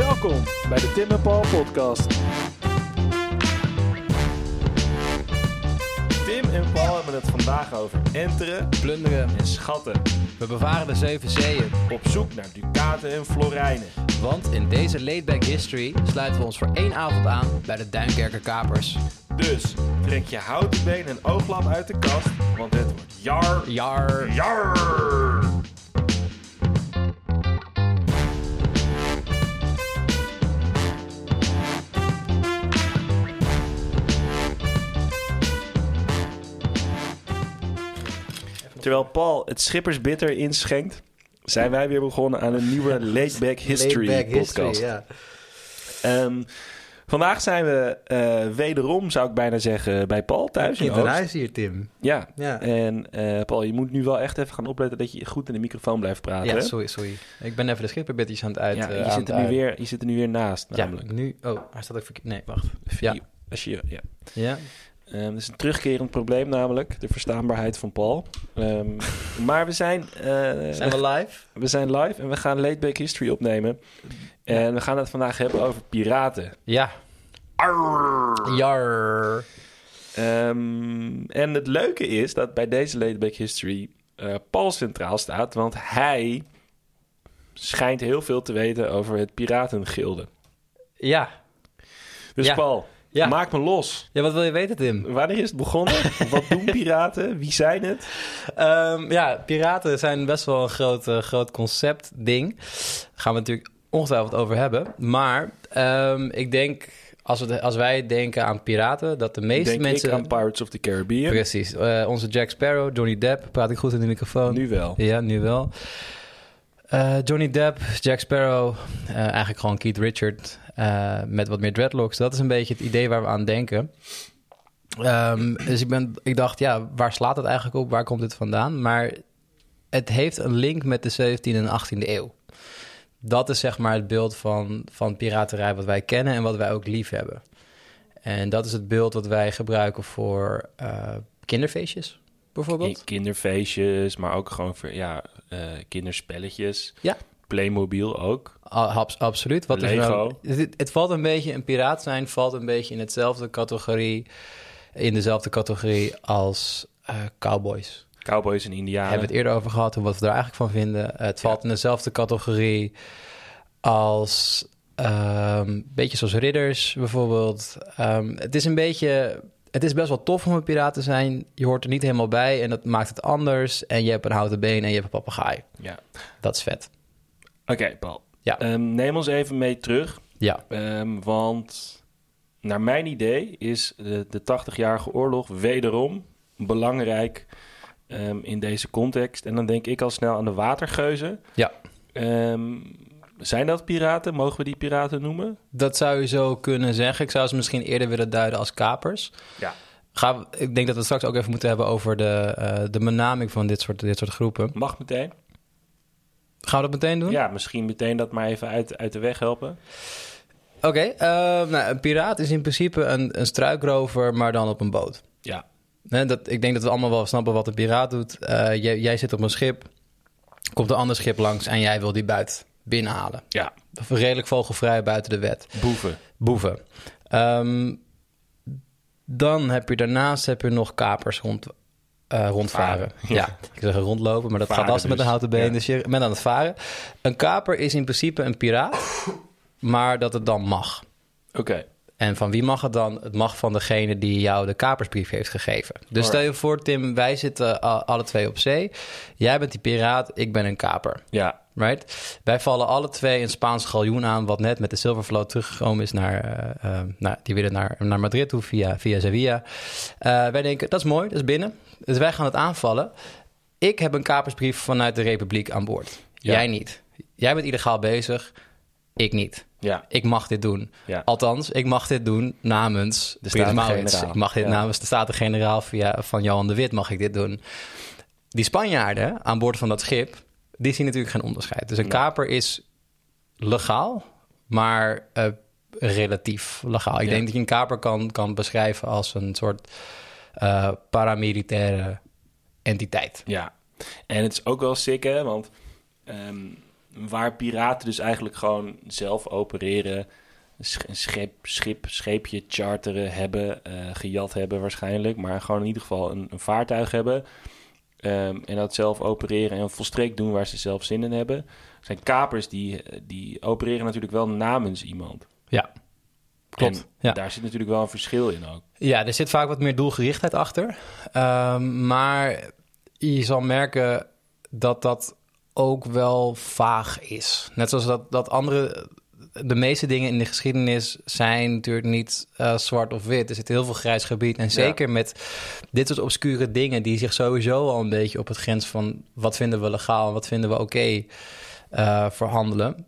Welkom bij de Tim en Paul podcast. Tim en Paul hebben het vandaag over enteren plunderen. en schatten. We bevaren de zeven zeeën. Op zoek naar ducaten en florijnen. Want in deze laidback history sluiten we ons voor één avond aan bij de Duinkerker Kapers. Dus trek je houten been en ooglap uit de kast, want het wordt jar, Jar. jar. Terwijl Paul het schippersbitter inschenkt, zijn wij weer begonnen aan een nieuwe Laidback History podcast. ja. Ehm, vandaag zijn we eh, wederom, zou ik bijna zeggen, bij Paul thuis. in het huis hier, Tim. Ja. Ja. En eh, Paul, je moet nu wel echt even gaan opletten dat je goed in de microfoon blijft praten. Ja, hè? sorry, sorry. Ik ben even de schipperbitjes aan het uit. Ja, eh, je, zit er nu uit- weer, je zit er nu weer naast, Ja, namelijk. nu... Oh, hij staat ook verkeerd. Nee, wacht. Ja. Als je, ja. Ja. Ehm, dat is een terugkerend probleem namelijk, de verstaanbaarheid van Paul. Ehm, maar we zijn, eh, Zijn we live? we zijn live en we gaan Laidback History opnemen. En we gaan het vandaag hebben over piraten. Ja. Jar. Ehm, en het leuke is dat bij deze Laidback History eh, Paul centraal staat, want hij schijnt heel veel te weten over het piratengilde. Ja. Dus Ja. Paul, Ja. maak me los. Ja, wat wil je weten, Tim? Wanneer is het begonnen? Wat doen piraten? Wie zijn het? Ehm, ja, piraten zijn best wel een groot, eh, groot concept ding. Daar gaan we natuurlijk ongetwijfeld over hebben. Maar ehm, ik denk, als, we, als wij denken aan piraten, dat de meeste Denk mensen... ik aan Pirates of the Caribbean. Precies. Eh, onze Jack Sparrow, Johnny Depp. Praat ik goed in de microfoon? Nu wel. Ja, nu wel. Eh, Johnny Depp, Jack Sparrow, eigenlijk gewoon Keith Richard eh, met wat meer dreadlocks. Dat is een beetje het idee waar we aan denken. Ehm, dus ik, ben, ik dacht, ja, waar slaat het eigenlijk op? Waar komt dit vandaan? Maar het heeft een link met de 17e en 18e eeuw. Dat is zeg maar het beeld van, van piraterij wat wij kennen en wat wij ook lief hebben. En dat is het beeld wat wij gebruiken voor eh, kinderfeestjes, bijvoorbeeld. Kinderfeestjes, maar ook gewoon voor ja, eh, kinderspelletjes. Ja. Playmobil ook. Abs- absoluut. Wat is Lego. nou- het, het valt een beetje, een piraat zijn valt een beetje in hetzelfde categorie, in dezelfde categorie als eh, cowboys. Cowboys en We Indianen. hebben het eerder over gehad, wat we daar eigenlijk van vinden. Het valt in dezelfde categorie als, ehm, een beetje zoals ridders bijvoorbeeld. Ehm, het is een beetje, het is best wel tof om een piraat te zijn. Je hoort er niet helemaal bij en dat maakt het anders. En je hebt een houten been en je hebt een papegaai. Ja. Dat is vet. Oké, Paul. Ja. Ehm, neem ons even mee terug. Ja, Ehm, want naar mijn idee is de, de 80-jarige oorlog wederom belangrijk ehm, in deze context. En dan denk ik al snel aan de watergeuzen. ja. Ehm, zijn dat piraten? Mogen we die piraten noemen? Dat zou je zo kunnen zeggen. Ik zou ze misschien eerder willen duiden als kapers. Ja. Gaan we- ik denk dat we het straks ook even moeten hebben over de, eh, de benaming van dit soort, dit soort groepen. Mag meteen. Gaan we dat meteen doen? Ja, misschien meteen dat maar even uit, uit de weg helpen. Oké, eh, nou, een piraat is in principe een, een struikrover, maar dan op een boot. Ja. Dat, ik denk dat we allemaal wel snappen wat een piraat doet. Eh, jij, jij zit op een schip, komt een ander schip langs en jij wil die buit binnenhalen. Ja. Redelijk vogelvrij buiten de wet. Boeven. Boeven. Ehm, dan heb je daarnaast heb je nog kapers rond, eh, rondvaren. Varen, Ja. ik zeg rondlopen, maar dat Varen gaat lastig met dus. een houten been. Ja. Dus je bent aan het varen. Een kaper is in principe een piraat, maar dat het dan mag. Oké. En van wie mag het dan? Het mag van degene die jou de kapersbrief heeft gegeven. Dus stel je voor, Tim, wij zitten a- alle twee op zee. Jij bent die piraat, ik ben een kaper. Ja. Right? Wij vallen alle twee een Spaans galjoen aan, wat net met de Silvervloot teruggekomen is naar, eh, eh, nou, die willen naar, naar Madrid toe via, via Sevilla. Eh, wij denken, dat is mooi, dat is binnen. Dus wij gaan het aanvallen. Ik heb een kapersbrief vanuit de Republiek aan boord. Ja. Jij niet. Jij bent illegaal bezig, ik niet. Ja. Ik mag dit doen. Ja. Althans, ik mag dit doen namens de. Staten-Generaal. Ik mag dit Ja. namens de Staten-Generaal via, van Johan de Wit mag ik dit doen. Die Spanjaarden aan boord van dat schip, die zien natuurlijk geen onderscheid. Dus een kaper is legaal, maar eh, relatief legaal. Ik Ja. denk dat je een kaper kan, kan beschrijven als een soort eh, paramilitaire entiteit. Ja, en het is ook wel sick, hè? Want ehm, waar piraten dus eigenlijk gewoon zelf opereren. Een schip, schip, scheepje charteren hebben, eh, gejat hebben waarschijnlijk. Maar gewoon in ieder geval een, een vaartuig hebben. Ehm, en dat zelf opereren en volstrekt doen waar ze zelf zin in hebben. Er zijn kapers die, die opereren natuurlijk wel namens iemand. Ja, klopt. En Ja. daar zit natuurlijk wel een verschil in ook. Ja, er zit vaak wat meer doelgerichtheid achter. Ehm, maar je zal merken dat dat ook wel vaag is. Net zoals dat, dat andere... De meeste dingen in de geschiedenis zijn natuurlijk niet eh, zwart of wit. Er zit heel veel grijs gebied. En zeker met dit soort obscure dingen... die zich sowieso al een beetje op het grens van... wat vinden we legaal en wat vinden we oké eh, verhandelen...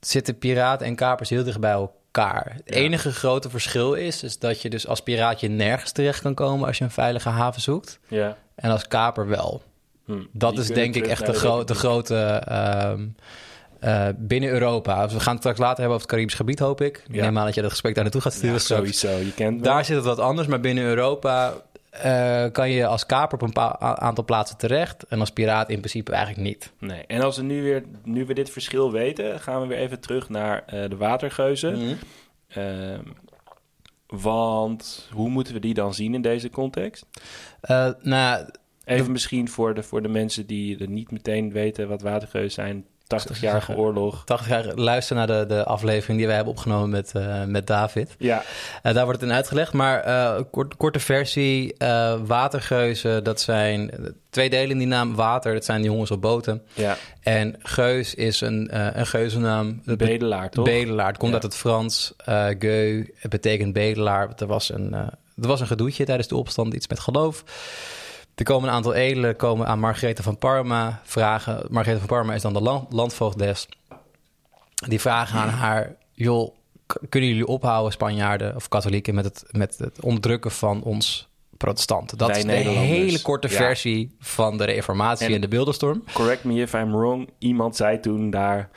zitten piraten en kapers heel dicht bij elkaar. Het Ja. enige grote verschil is, is dat je dus als piraatje nergens terecht kan komen... als je een veilige haven zoekt. Ja. En als kaper wel. Hm. Dat Die is denk ik echt de, gro- grote... ehm, eh, binnen Europa. We gaan het straks later hebben over het Caribisch gebied, hoop ik. Ja. neem aan dat je dat gesprek daar naartoe gaat sturen Ja, sowieso. Je kent me. Daar zit het wat anders, maar binnen Europa eh, kan je als kaper op een aantal plaatsen terecht. En als piraat in principe eigenlijk niet. Nee. En als we nu weer, nu we dit verschil weten, gaan we weer even terug naar eh, de watergeuzen. Ehm, want hoe moeten we die dan zien in deze context? Eh, nou, Even misschien voor de, voor de mensen die er niet meteen weten wat watergeuzen zijn. 80-jarige oorlog. 80 jaar luister naar de, de aflevering die wij hebben opgenomen met, eh, met David. Ja, Eh, daar wordt het in uitgelegd. Maar kort, korte versie, watergeuzen, dat zijn twee delen in die naam. Water, dat zijn die jongens op boten. ja. En geus is een, een geuzennaam. De bedelaar, toch? Bedelaar. Het komt Ja. uit het Frans. geu, het betekent bedelaar. Er was, een, er was een gedoetje tijdens de opstand, iets met geloof. Er komen een aantal edelen komen aan Margarethe van Parma vragen. Margarethe van Parma is dan de land, landvoogdes. Die vragen aan haar... joh, kunnen jullie ophouden, Spanjaarden of katholieken... met het, met het onderdrukken van ons protestanten? Dat Wij is de hele korte Ja. versie van de reformatie en, En- de beeldenstorm. Correct me if I'm wrong. Iemand zei toen daar...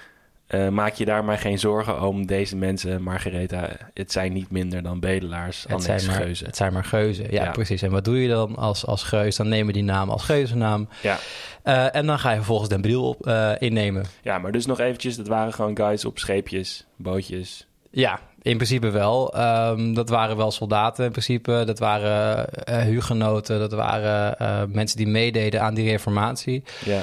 eh, maak je daar maar geen zorgen om deze mensen, Margaretha. Het zijn niet minder dan bedelaars, Het zijn, maar, geuzen. het zijn maar geuzen, ja, Ja. precies. En wat doe je dan als, als geus? Dan nemen die naam als geuzennaam. Ja. Eh, en dan ga je vervolgens den bril op, eh, innemen. ja, maar dus nog eventjes. Dat waren gewoon guys op scheepjes, bootjes. Ja, in principe wel. Ehm, dat waren wel soldaten in principe. Dat waren hugenoten. Dat waren mensen die meededen aan die reformatie. Ja,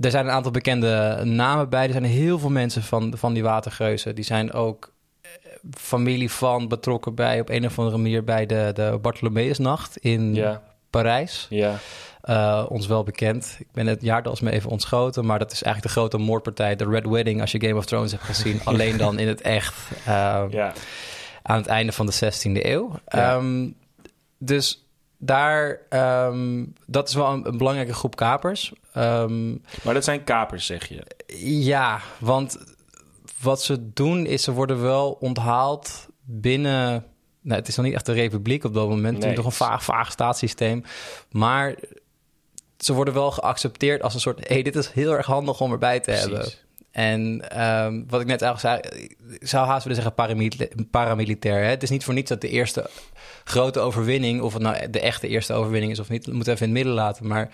Er zijn een aantal bekende namen bij. Er zijn heel veel mensen van, van die watergeuzen. Die zijn ook eh, familie van betrokken bij... op een of andere manier bij de, de Bartholomeusnacht in ja, Parijs. ja. Eh, ons wel bekend. Ik ben het jaartals me even ontschoten, maar dat is eigenlijk de grote moordpartij, de Red Wedding, als je Game of Thrones hebt gezien. Alleen dan in het echt eh, ja. aan het einde van de 16e eeuw. Ja. Ehm, dus daar, ehm, dat is wel een, een belangrijke groep kapers. Ehm, Maar dat zijn kapers, zeg je. ja, want wat ze doen is ze worden wel onthaald binnen. Nou, het is nog niet echt een republiek op dat moment. Het Nee. is nog een vaag, vaag staatssysteem. Maar ze worden wel geaccepteerd als een soort... hé, hey, dit is heel erg handig om erbij te hebben. En ehm, wat ik net eigenlijk zei... ik zou haast willen zeggen paramilitair. paramilitair hè? Het is niet voor niets dat de eerste grote overwinning... of het nou de echte eerste overwinning is of niet... moeten we even in het midden laten. Maar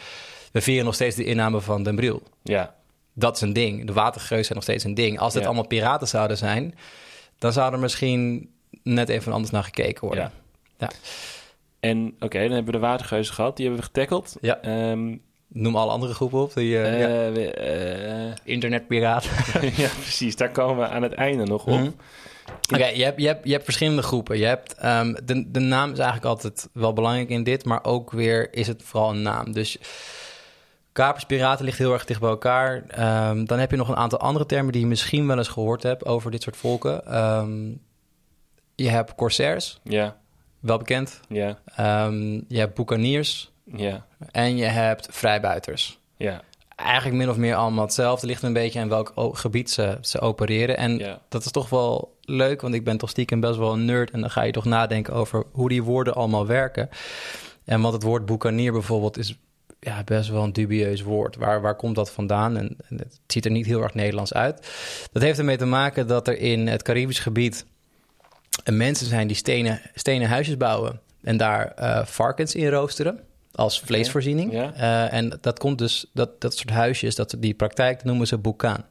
we vieren nog steeds de inname van Den Briel. Ja, Dat is een ding. De watergeus zijn nog steeds een ding. Als het Ja. allemaal piraten zouden zijn... dan zou er misschien net even anders naar gekeken worden. Ja. en oké, dan hebben we de watergeuzen gehad. Die hebben we getackeld. Ja. Ehm, Noem alle andere groepen op. Die, eh, ja. eh, we- eh, Internetpiraten. ja, precies. Daar komen we aan het einde nog op. Mhm. Oké, je, hebt, je, hebt, je hebt verschillende groepen. Je hebt, ehm, de, de naam is eigenlijk altijd wel belangrijk in dit, maar ook weer is het vooral een naam. Dus kapers, piraten ligt heel erg dicht bij elkaar. Ehm, dan heb je nog een aantal andere termen die je misschien wel eens gehoord hebt over dit soort volken. Ehm, je hebt corsairs, Ja, wel bekend. ja, je hebt boekaniers ja, en je hebt vrijbuiters. ja. Eigenlijk min of meer allemaal hetzelfde. Ligt een beetje aan welk gebied ze, ze opereren. En Ja. dat is toch wel leuk, want ik ben toch stiekem best wel een nerd. En dan ga je toch nadenken over hoe die woorden allemaal werken. En want het woord boekanier bijvoorbeeld is ja, best wel een dubieus woord. Waar, waar komt dat vandaan? En, en het ziet er niet heel erg Nederlands uit. Dat heeft ermee te maken dat er in het Caribisch gebied mensen zijn die stenen, stenen huisjes bouwen. En daar eh, varkens in roosteren als vleesvoorziening. Eh, en dat komt dus, dat, dat soort huisjes, dat, die praktijk noemen ze boekaan.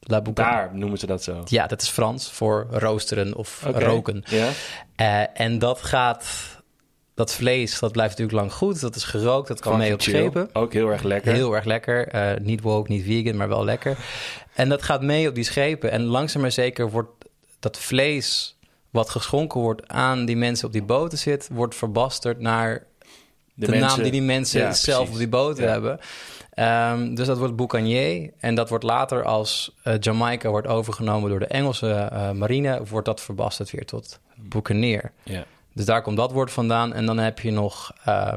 La Boucan. Daar noemen ze dat zo. Ja, dat is Frans voor roosteren of roken. Eh, en dat gaat, dat vlees, dat blijft natuurlijk lang goed. Dat is gerookt, dat kan mee op schepen. Ook heel erg lekker. Heel erg lekker. Eh, niet woke, niet vegan, maar wel lekker. En dat gaat mee op die schepen. En langzaam maar zeker wordt dat vlees wat geschonken wordt aan die mensen op die boten zit, wordt verbasterd naar de, naam die die mensen Ja, zelf precies. op die boten Ja. hebben. Ehm, dus dat wordt Boucanier. En dat wordt later als eh, Jamaica wordt overgenomen door de Engelse eh, marine, wordt dat verbasterd weer tot Boucanier. Ja. Dus daar komt dat woord vandaan. En dan heb je nog eh,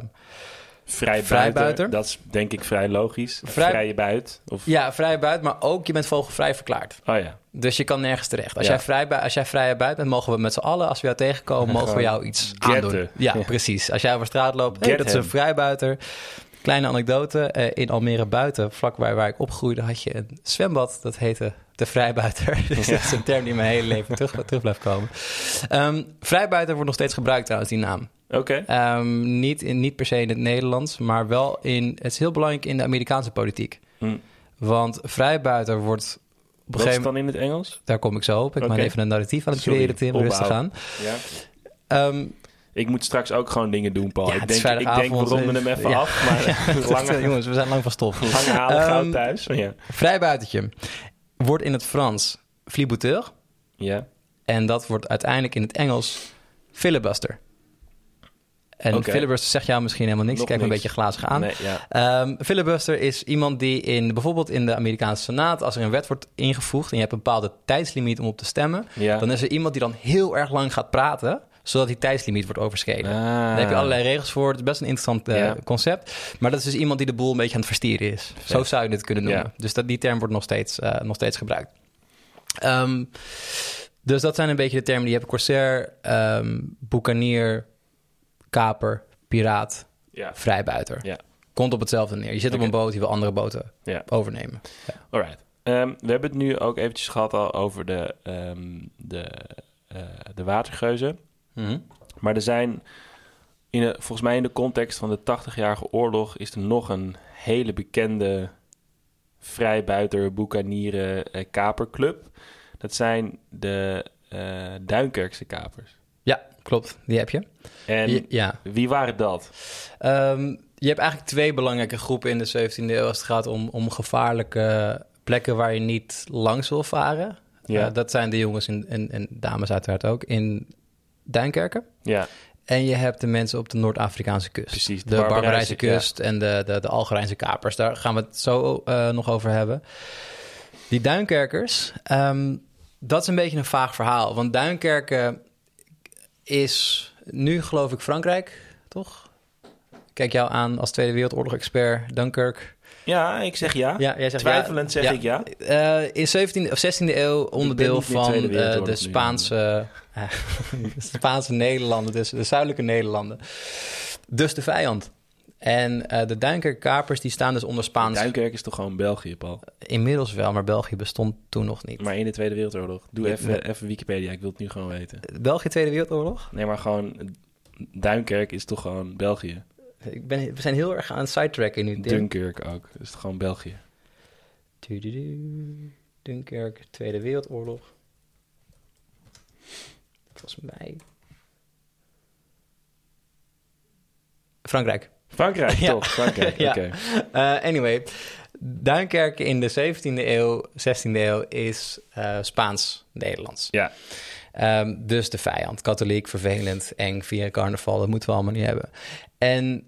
Vrij buiten. Dat is denk ik vrij logisch. Vrij- Vrije buit. Of... ja, vrij buiten, maar ook je bent vogelvrij verklaard. Oh ja. Dus je kan nergens terecht. Als, Ja. jij, vrij, als jij vrij buiten bent, mogen we met z'n allen, als we jou tegenkomen, mogen we jou iets getten. aandoen. Ja, Ja. precies. Als jij over straat loopt, hey, dat is een vrijbuiter. Kleine anekdote. eh, in Almere buiten, vlakbij waar ik opgroeide, had je een zwembad. Dat heette de vrijbuiter. Dus dat is een term die mijn hele leven terug, terug blijft komen. Ehm, vrijbuiter wordt nog steeds gebruikt trouwens, die naam. Oké. Ehm, niet, in, niet per se in het Nederlands, maar wel in... Het is heel belangrijk in de Amerikaanse politiek. Hm. Want vrijbuiter wordt... Op een gegeven dan in het Engels? daar kom ik zo op. Ik ben Oké. even een narratief aan het Sorry, creëren, Tim. Rustig aan. Ja. Ehm, Ik moet straks ook gewoon dingen doen, Paul. Ja, ik, denk, ik denk, we ronden hem even Ja. af. Maar lange, jongens, we zijn lang van stof. lange halen gauw Ehm, thuis. Ja. Vrijbuitertje wordt in het Frans flibouteur. ja. En dat wordt uiteindelijk in het Engels filibuster. En filibuster zegt jou misschien helemaal niks. Nog Kijk me een beetje glazig aan. Nee, ja. Ehm, filibuster is iemand die in bijvoorbeeld in de Amerikaanse Senaat, als er een wet wordt ingevoegd en je hebt een bepaalde tijdslimiet om op te stemmen, Ja. dan is er iemand die dan heel erg lang gaat praten, zodat die tijdslimiet wordt overschreden. Ah. Daar heb je allerlei regels voor. Het is best een interessant eh, Ja. concept. Maar dat is dus iemand die de boel een beetje aan het verstieren is. Zo zou je het kunnen noemen. Dus dat, die term wordt nog steeds, eh, nog steeds gebruikt. Ehm, dus dat zijn een beetje de termen die je hebt. Corsair, ehm boekanier, kaper, piraat, Ja. vrijbuiter. Ja. Komt op hetzelfde neer. Je zit op een boot, die wil andere boten Ja. overnemen. Alright. Ehm, we hebben het nu ook eventjes gehad al over de, ehm, de, eh, de watergeuzen. Mhm. Maar er zijn, in de, volgens mij in de context van de 80-jarige oorlog... is er nog een hele bekende vrijbuiter, boekanieren, eh, kaperclub. Dat zijn de eh Duinkerkse kapers. Klopt. Die heb je. En Je- ja. wie waren dat? Ehm, je hebt eigenlijk twee belangrijke groepen in de 17e eeuw als het gaat om, om gevaarlijke plekken waar je niet langs wil varen. Ja. Eh, dat zijn de jongens en, en, en dames uiteraard ook in Duinkerken. Ja, En je hebt de mensen op de Noord-Afrikaanse kust. Precies, de De, Barbarijse- Barbarijse kust en de, de, de Algerijnse kapers. Daar gaan we het zo eh, nog over hebben. Die Duinkerkers, ehm, dat is een beetje een vaag verhaal. Want Duinkerken is nu geloof ik Frankrijk, toch? Kijk jou aan als Tweede Wereldoorlog-expert, Dunkirk. ja ik zeg ja. Ja, jij zegt Twijfelend zeg ik ja. Eh, in 17e of 16e eeuw onderdeel van eh, de. Spaanse, Spaanse Nederlanden, dus de zuidelijke Nederlanden. Dus de vijand. En eh, de Duinkerkapers die staan dus onder Spaans. Duinkerk is toch gewoon België, Paul? Inmiddels wel, maar België bestond toen nog niet. Maar in de Tweede Wereldoorlog. Doe even, even Wikipedia, ik wil het nu gewoon weten. België Tweede Wereldoorlog? Nee, maar gewoon... Duinkerk is toch gewoon België? Ik ben, we zijn heel erg aan het sidetracken nu. Dunkirk ook. Dat is toch gewoon België? Tududu. Dunkirk, Tweede Wereldoorlog. Volgens mij. Frankrijk. Frankrijk, Ja. toch? Frankrijk, Ja. oké. Eh, anyway, Duinkerk in de 17e eeuw, 16e eeuw is eh, Spaans-Nederlands. Ja, Ehm, dus de vijand, katholiek, vervelend, eng, via carnaval, dat moeten we allemaal niet hebben. En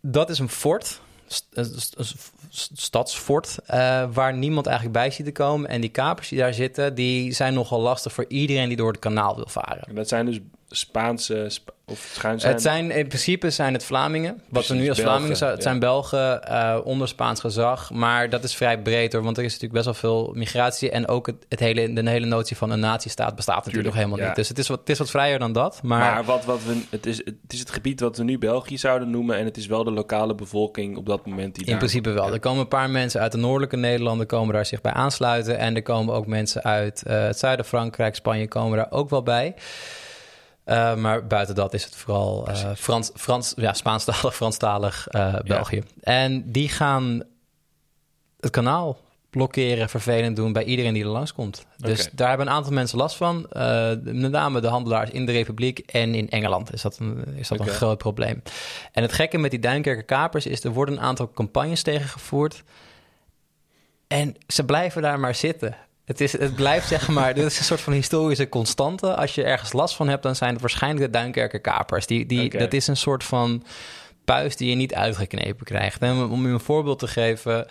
dat is een fort, st- een st- een st- stadsfort, eh, waar niemand eigenlijk bij ziet te komen. En die kapers die daar zitten, die zijn nogal lastig voor iedereen die door het kanaal wil varen. en dat zijn dus Spaanse... Spa- of schuin zijn... Het zijn in principe zijn het Vlamingen. Wat Precies, we nu als Belgen, Vlamingen zou, het ja. zijn Belgen eh, onder Spaans gezag. Maar dat is vrij breed hoor. Want er is natuurlijk best wel veel migratie. En ook het, het hele, de hele notie van een natiestaat bestaat natuurlijk Tuurlijk, nog helemaal ja. niet. Dus het is, wat, het is wat vrijer dan dat. Maar, Maar wat, wat we, het, is, het is het gebied wat we nu België zouden noemen... en het is wel de lokale bevolking op dat moment die in daar... principe wel. Er komen een paar mensen uit de noordelijke Nederlanden komen daar zich bij aansluiten. En er komen ook mensen uit eh, het zuiden Frankrijk, Spanje komen daar ook wel bij. Eh, maar buiten dat is het vooral eh, Frans, Frans, ja, Spaanstalig, Franstalig eh, België. En die gaan het kanaal blokkeren, vervelend doen bij iedereen die er langskomt. Dus daar hebben een aantal mensen last van. Met name de handelaars in de Republiek en in Engeland is dat een, is dat een groot probleem. En het gekke met die Duinkerker kapers is, er worden een aantal campagnes tegengevoerd. En ze blijven daar maar zitten. Het, is, het blijft zeg maar, dit is een soort van historische constante. Als je ergens last van hebt, dan zijn het waarschijnlijk de Duinkerker kapers. Die, die. Dat is een soort van puist die je niet uitgeknepen krijgt. En om u een voorbeeld te geven...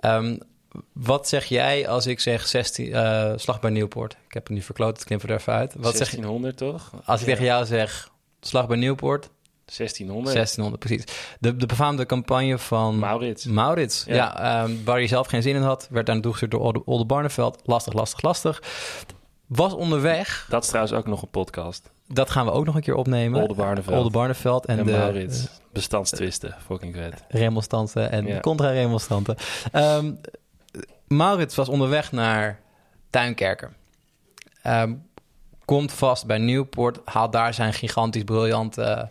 ehm, wat zeg jij als ik zeg 16, eh, slag bij Nieuwpoort? Ik heb het nu verkloot, het knippen er even uit. Wat zeg je 1600 toch? als ik tegen jou zeg slag bij Nieuwpoort? 1600. 1600, precies. De, de befaamde campagne van Maurits. Maurits. Ja, Ja. ehm, waar hij zelf geen zin in had, werd daar naartoe gestuurd door Olde, Olde Barneveld. Lastig, lastig, lastig. Was onderweg. Dat is trouwens ook nog een podcast. Dat gaan we ook nog een keer opnemen. Olde Barneveld. Olde Barneveld en, En, de Maurits. Bestandstwisten. Fucking vet. remonstranten en Ja. contra-remonstranten. Ehm, Maurits was onderweg naar Tuinkerken. Ehm, komt vast bij Nieuwpoort, haalt daar zijn gigantisch briljante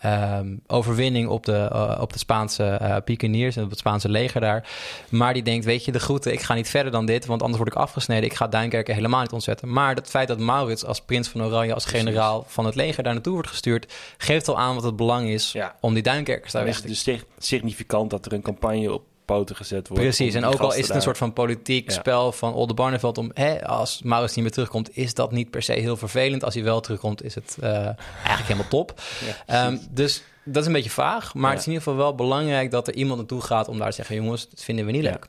ehm, overwinning op de, eh, op de Spaanse pikeniers en op het Spaanse leger daar. Maar die denkt, weet je, de groeten, ik ga niet verder dan dit, want anders word ik afgesneden. Ik ga Duinkerken helemaal niet ontzetten. Maar het feit dat Maurits als prins van Oranje, als generaal van het leger daar naartoe wordt gestuurd, geeft al aan wat het belang is Ja. om die Duinkerkers daar weg is te het dus sig- significant dat er een campagne op poten gezet wordt. Precies, en ook al is het een soort van politiek Ja. spel van Olde Barneveld om... Hè, als Maurits niet meer terugkomt, is dat niet per se heel vervelend. Als hij wel terugkomt, is het eh, eigenlijk helemaal top. Ja, Ehm, dus dat is een beetje vaag, maar het is in ieder geval wel belangrijk... dat er iemand naartoe gaat om daar te zeggen... jongens, dat vinden we niet leuk.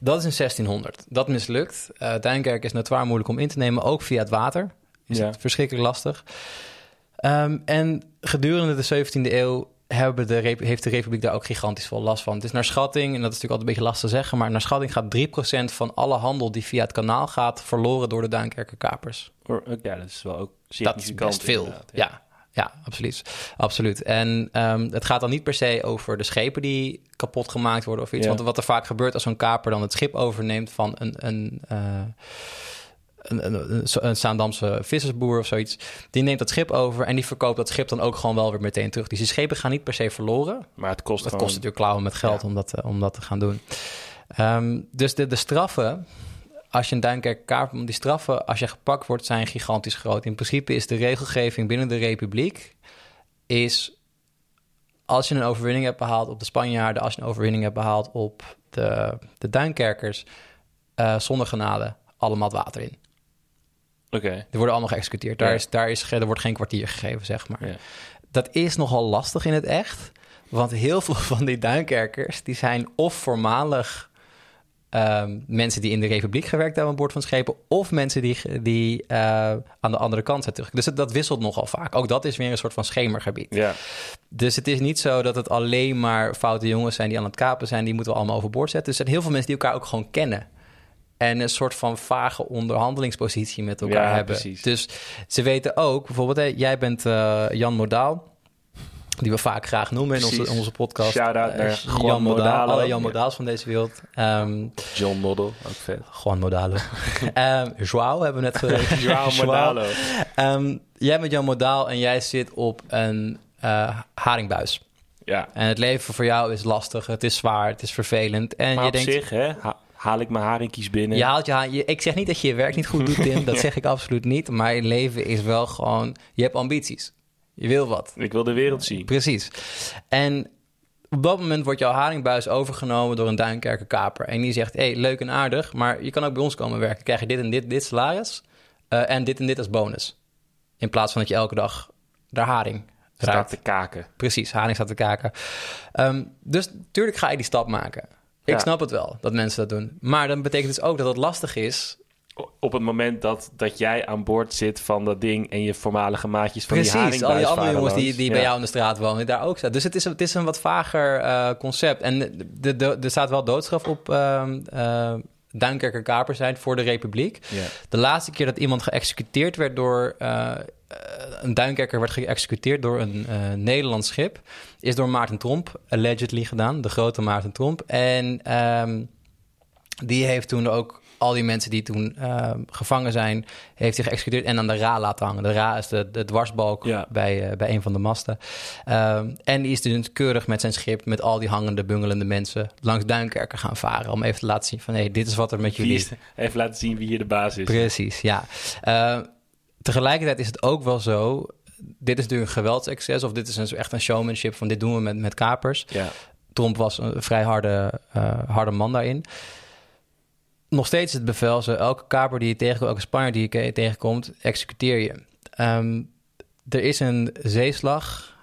Dat is in 1600. Dat mislukt. Eh Duinkerk is notoire moeilijk om in te nemen, ook via het water. Is Ja. het verschrikkelijk lastig. Ehm, en gedurende de 17e eeuw hebben de, heeft de Republiek daar ook gigantisch veel last van. Het is naar schatting, en dat is natuurlijk altijd een beetje lastig te zeggen... maar naar schatting gaat 3% van alle handel die via het kanaal gaat... verloren door de Duinkerker kapers. Or- Ja, dat is wel ook Dat is best veel. Ja, ja, absoluut. absoluut. En ehm, het gaat dan niet per se over de schepen die kapot gemaakt worden of iets. Ja. Want wat er vaak gebeurt als zo'n kaper dan het schip overneemt van een, een, eh, een, een, een, Zaandamse vissersboer of zoiets. Die neemt dat schip over en die verkoopt dat schip dan ook gewoon wel weer meteen terug. Dus die schepen gaan niet per se verloren. Maar het kost Het gewoon... kost natuurlijk klauwen met geld Ja. om, dat, eh, om dat te gaan doen. Ehm, dus de, de straffen, als je een Duinkerker kaart, die straffen als je gepakt wordt, zijn gigantisch groot. In principe is de regelgeving binnen de Republiek, is als je een overwinning hebt behaald op de Spanjaarden, als je een overwinning hebt behaald op de, de Duinkerkers, eh, zonder genade, allemaal het water in. Oké. Die worden allemaal geëxecuteerd. Daar, Ja. is, daar is, er wordt geen kwartier gegeven, zeg maar. Ja. Dat is nogal lastig in het echt. Want heel veel van die Duinkerkers... die zijn of voormalig ehm, mensen die in de Republiek gewerkt hebben... aan boord van schepen... of mensen die, die eh, aan de andere kant zijn terug. Dus het- dat wisselt nogal vaak. Ook dat is weer een soort van schemergebied. Ja. Dus het is niet zo dat het alleen maar foute jongens zijn... die aan het kapen zijn. Die moeten we allemaal overboord zetten. Dus er zijn heel veel mensen die elkaar ook gewoon kennen... En een soort van vage onderhandelingspositie met elkaar Ja, hebben. precies. Dus ze weten ook, bijvoorbeeld, hè, jij bent eh, Jan Modaal, die we vaak graag noemen in onze, in onze podcast. Shout-out Eh, naar Jan Juan Modaal, Modalo. alle Jan Ja. Modaals van deze wereld. Ehm John Model, ook vet. Juan Modalo. Ehm Joao hebben we net gezegd. Joao Modalo. Ehm, jij bent Jan Modaal en jij zit op een eh, haringbuis. Ja. En het leven voor jou is lastig, het is zwaar, het is vervelend. En Maar je op denkt, zich, hè, ha- haal ik mijn haringkies binnen. Je haalt je, ha- je Ik zeg niet dat je je werk niet goed doet, Tim. dat zeg ik absoluut niet. Maar je leven is wel gewoon... Je hebt ambities. Je wil wat. Ik wil de wereld zien. Precies. En op dat moment wordt jouw haringbuis overgenomen door een Duinkerker kaper. En die zegt, hé, hey, leuk en aardig, maar je kan ook bij ons komen werken. Krijg je dit en dit, dit salaris eh, en dit en dit als bonus. In plaats van dat je elke dag daar haring Staat te kaken. Precies, haring staat te kaken. Ehm, dus natuurlijk ga je die stap maken. Ik Ja. snap het wel dat mensen dat doen. Maar dat betekent dus ook dat het lastig is Op het moment dat, dat jij aan boord zit van dat ding... en je voormalige maatjes van die Precies, al die andere jongens die, die bij jou in de straat wonen, die daar ook staan. Dus het is, een- het is een wat vager eh, concept. En de, de, er staat wel doodstraf op ehm eh, Duinkerker kapers zijn voor de Republiek. De laatste keer dat iemand geëxecuteerd werd door... eh, eh, een Duinkerker werd geëxecuteerd door een eh, Nederlands schip... is door Maarten Tromp, allegedly gedaan. De grote Maarten Tromp. En ehm, die heeft toen ook al die mensen die toen uh, gevangen zijn, heeft hij geëxecuteerd en aan de Ra laten hangen. De Ra is de, de dwarsbalk Ja. bij, uh, bij een van de masten. Um, en die is dus keurig met zijn schip, met al die hangende, bungelende mensen, langs Duinkerken gaan varen. Om even te laten zien van, hé, hey, dit is wat er met jullie is. Even laten zien wie hier de baas is. Precies, ja. Uh, tegelijkertijd is het ook wel zo, dit is natuurlijk een geweldsexces of dit is een, echt een showmanship van dit doen we met, met kapers. Ja. Trump was een vrij harde, uh, harde man daarin. Nog steeds het bevel, zo elke kaper die je tegenkomt, elke Spanjaard die je tegenkomt, executeer je. Um, er is een zeeslag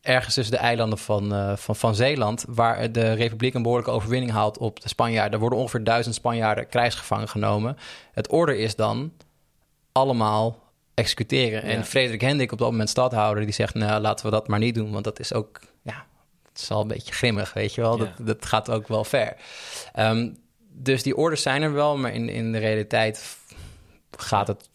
ergens tussen de eilanden van, uh, van, van Zeeland, waar de Republiek een behoorlijke overwinning haalt op de Spanjaarden. Er worden ongeveer duizend Spanjaarden krijgsgevangen genomen. Het orde is dan allemaal executeren. Ja. En Frederik Hendrik, op dat moment stadhouder, die zegt, nou laten we dat maar niet doen, want dat is ook, ja, het is al een beetje grimmig, weet je wel. Ja. Dat, dat gaat ook wel ver. Um, dus die orders zijn er wel, maar in, in de realiteit gaat het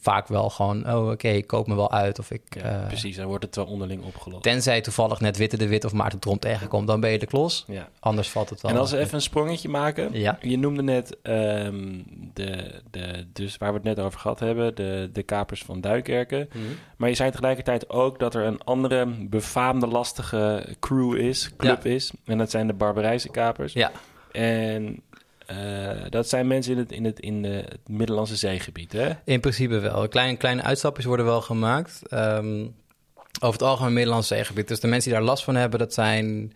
vaak wel gewoon... oh, oké, okay, ik koop me wel uit of ik... Ja, uh, precies, dan wordt het wel onderling opgelost. Tenzij toevallig net Witte de Wit of Maarten Tromp tegenkomt... dan ben je de klos. Ja. Anders valt het wel. En als we even een sprongetje maken... Ja. je noemde net um, de, de, dus waar we het net over gehad hebben... de, de kapers van Duikerken. Mhm. Maar je zei tegelijkertijd ook dat er een andere befaamde, lastige crew is, club Ja. is. En dat zijn de Barbarijse kapers. Ja, En uh, dat zijn mensen in het, in het, in de, het Middellandse zeegebied, hè? in principe wel. Kleine, kleine uitstapjes worden wel gemaakt. Um, over het algemeen Middellandse zeegebied. Dus de mensen die daar last van hebben, dat zijn...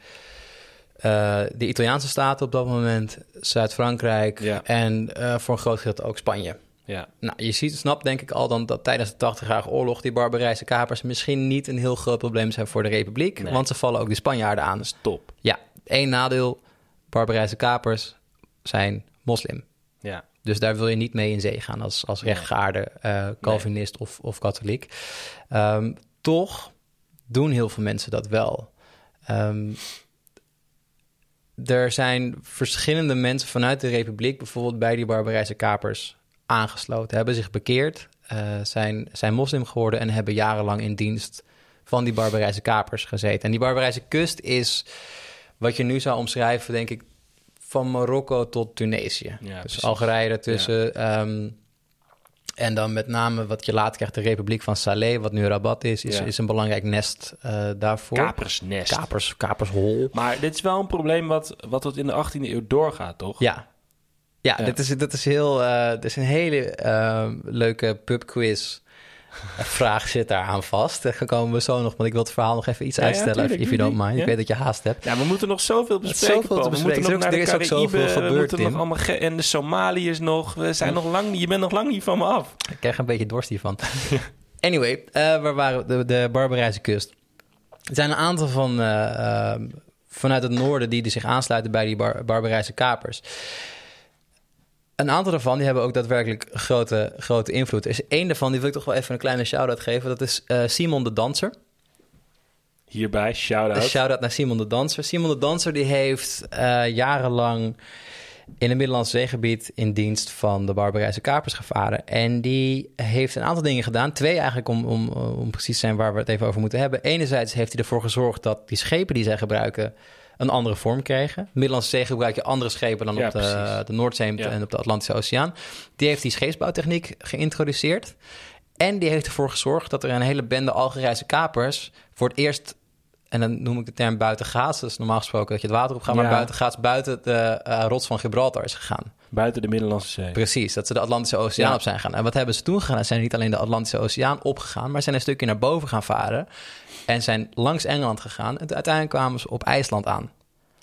Uh, de Italiaanse staten op dat moment, Zuid-Frankrijk Ja. en uh, voor een groot gedeelte ook Spanje. Ja, Nou, je ziet, snapt denk ik al dan dat tijdens de 80-jarige oorlog die barbarijse kapers misschien niet een heel groot probleem zijn voor de Republiek, Nee. want ze vallen ook de Spanjaarden aan. dat is top. Ja, één nadeel, barbarijse kapers zijn moslim. Ja, Dus daar wil je niet mee in zee gaan als, als rechtgeaarde uh, Calvinist of, of katholiek. Um, toch doen heel veel mensen dat wel. Um, er zijn verschillende mensen vanuit de Republiek, bijvoorbeeld bij die barbarijse kapers, aangesloten, hebben zich bekeerd, uh, zijn, zijn moslim geworden en hebben jarenlang in dienst van die barbarijse kapers gezeten. En die barbarijse kust is wat je nu zou omschrijven, denk ik, van Marokko tot Tunesië. Ja, dus precies. Algerije ertussen. Ja. Um, en dan met name wat je later krijgt, de Republiek van Saleh, wat nu Rabat is, is, Ja. is een belangrijk nest uh, daarvoor. kapersnest. Kapers, kapershol. Maar dit is wel een probleem wat, wat tot in de 18e eeuw doorgaat, toch? Ja. Ja, Ja. Dit, is, dit is heel. Uh, dit is een hele uh, leuke pubquiz. Vraag zit daar aan vast. Daar komen we zo nog, want ik wil het verhaal nog even iets Ja, ja, uitstellen. tuurlijk, if you don't mind. ja. Ik weet dat je haast hebt. Ja, we moeten nog zoveel bespreken. zoveel te Paul. We bespreken. moeten nog Er naar is ook zoveel gebeurd, moeten nog allemaal en de Somaliërs nog. We zijn nog lang. Je bent nog lang niet van me af. Ik krijg een beetje dorst hiervan. anyway, uh, waar waren we? De, de Barbarijse kust. Er zijn een aantal van uh, uh, vanuit het noorden die, die zich aansluiten bij die bar Barbarijse kapers. Een aantal daarvan die hebben ook daadwerkelijk grote, grote invloed. Er is één daarvan, die wil ik toch wel even een kleine shout-out geven. Dat is uh, Simon de Danser. Hierbij, shout-out. Een shout-out naar Simon de Danser. Simon de Danser die heeft uh, jarenlang in het Middellandse zeegebied in dienst van de Barbarijse kapers gevaren. En die heeft een aantal dingen gedaan. Twee eigenlijk om, om, om precies te zijn waar we het even over moeten hebben. Enerzijds heeft hij ervoor gezorgd dat die schepen die zij gebruiken een andere vorm kregen. Middellandse Zee gebruik je andere schepen dan Ja, op de, de Noordzee Ja. en op de Atlantische Oceaan. Die heeft die scheepsbouwtechniek geïntroduceerd. En die heeft ervoor gezorgd dat er een hele bende Algerijnse kapers voor het eerst en dan noem ik de term buitengaats. Is normaal gesproken dat je het water op gaat, maar buitengaats buiten de eh, rots van Gibraltar is gegaan. Buiten de Middellandse Zee. Precies, dat ze de Atlantische Oceaan Ja. op zijn gegaan. En wat hebben ze toen gedaan? Ze zijn niet alleen de Atlantische Oceaan opgegaan, maar zijn een stukje naar boven gaan varen en zijn langs Engeland gegaan. En uiteindelijk kwamen ze op IJsland aan.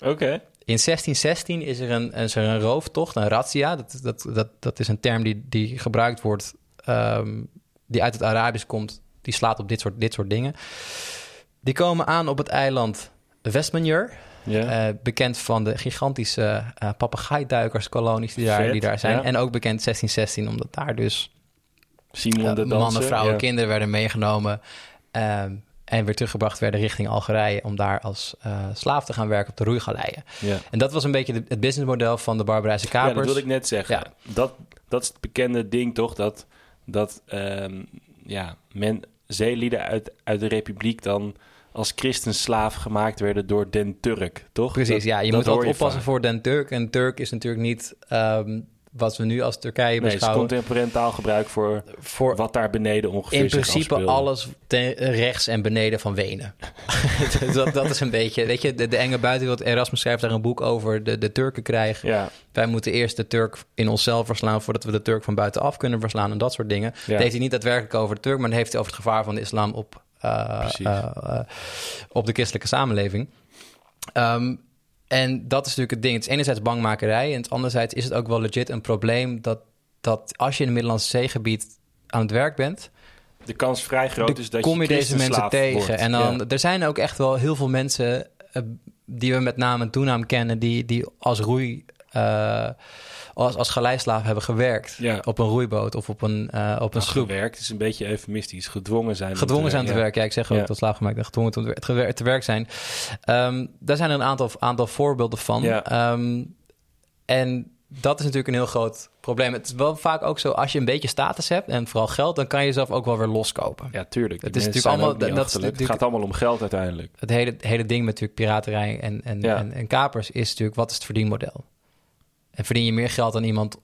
Oké. In 1616 is er een, is er een rooftocht, een razzia. Dat, dat, dat, dat is een term die, die gebruikt wordt, ehm, die uit het Arabisch komt. Die slaat op dit soort, dit soort dingen. Die komen aan op het eiland Westmanure. Ja. Eh, bekend van de gigantische uh, papegaaiduikerskolonies die daar, Vet, die daar zijn. ja. En ook bekend 1616, omdat daar dus Simon uh, de mannen, vrouwen, ja. kinderen werden meegenomen. ehm, en weer teruggebracht werden richting Algerije om daar als uh, slaaf te gaan werken op de roeigaleien. Ja. En dat was een beetje de, het businessmodel van de Barbarijse Ja, kapers. dat wilde ik net zeggen. Ja. Dat, dat is het bekende ding toch, dat, dat ehm, ja, men, zeelieden uit, uit de republiek dan als christenslaaf gemaakt werden door den Turk, toch? Precies, Dat- ja. Je moet altijd oppassen vaak. voor den Turk. En Turk is natuurlijk niet... ehm, wat we nu als Turkije Nee, beschouwen. contemporain taalgebruik voor voor wat daar beneden ongeveer in principe alles ten- rechts en beneden van Wenen. dat, dat is een beetje, weet je, de, de enge buitenwereld. Erasmus schrijft daar een boek over, de, de Turkenkrijg. Ja, Wij moeten eerst de Turk in onszelf verslaan... voordat we de Turk van buitenaf kunnen verslaan en dat soort dingen. ja. Het heeft hij niet daadwerkelijk over de Turk... maar dan heeft hij over het gevaar van de islam op, eh, eh, eh, op de christelijke samenleving. Ehm, en dat is natuurlijk het ding. Het is enerzijds bangmakerij... en het anderzijds is het ook wel legit een probleem... dat, dat als je in het Middellandse Zeegebied aan het werk bent... de kans vrij groot is dat kom je deze mensen tegen. wordt. En dan, Ja. er zijn ook echt wel heel veel mensen... eh, die we met naam en toenaam kennen... die, die als roei... eh, als, als galeislaaf hebben gewerkt Ja. op een roeiboot of op een, eh, op een Nou, sloep. gewerkt is een beetje eufemistisch. Gedwongen zijn. Gedwongen zijn te werken. Ja, ik zeg ook dat slaafgemaakt en gedwongen te, te, wer- te werk zijn. Ehm, daar zijn er een aantal, aantal voorbeelden van. Ja. Ehm, en dat is natuurlijk een heel groot probleem. Het is wel vaak ook zo, als je een beetje status hebt en vooral geld, dan kan je jezelf ook wel weer loskopen. Ja, tuurlijk. Het is natuurlijk allemaal- dat is. Het gaat allemaal om geld uiteindelijk. Het hele, hele ding met natuurlijk piraterij en, en, Ja. en, en kapers is natuurlijk, wat is het verdienmodel? En verdien je meer geld dan iemand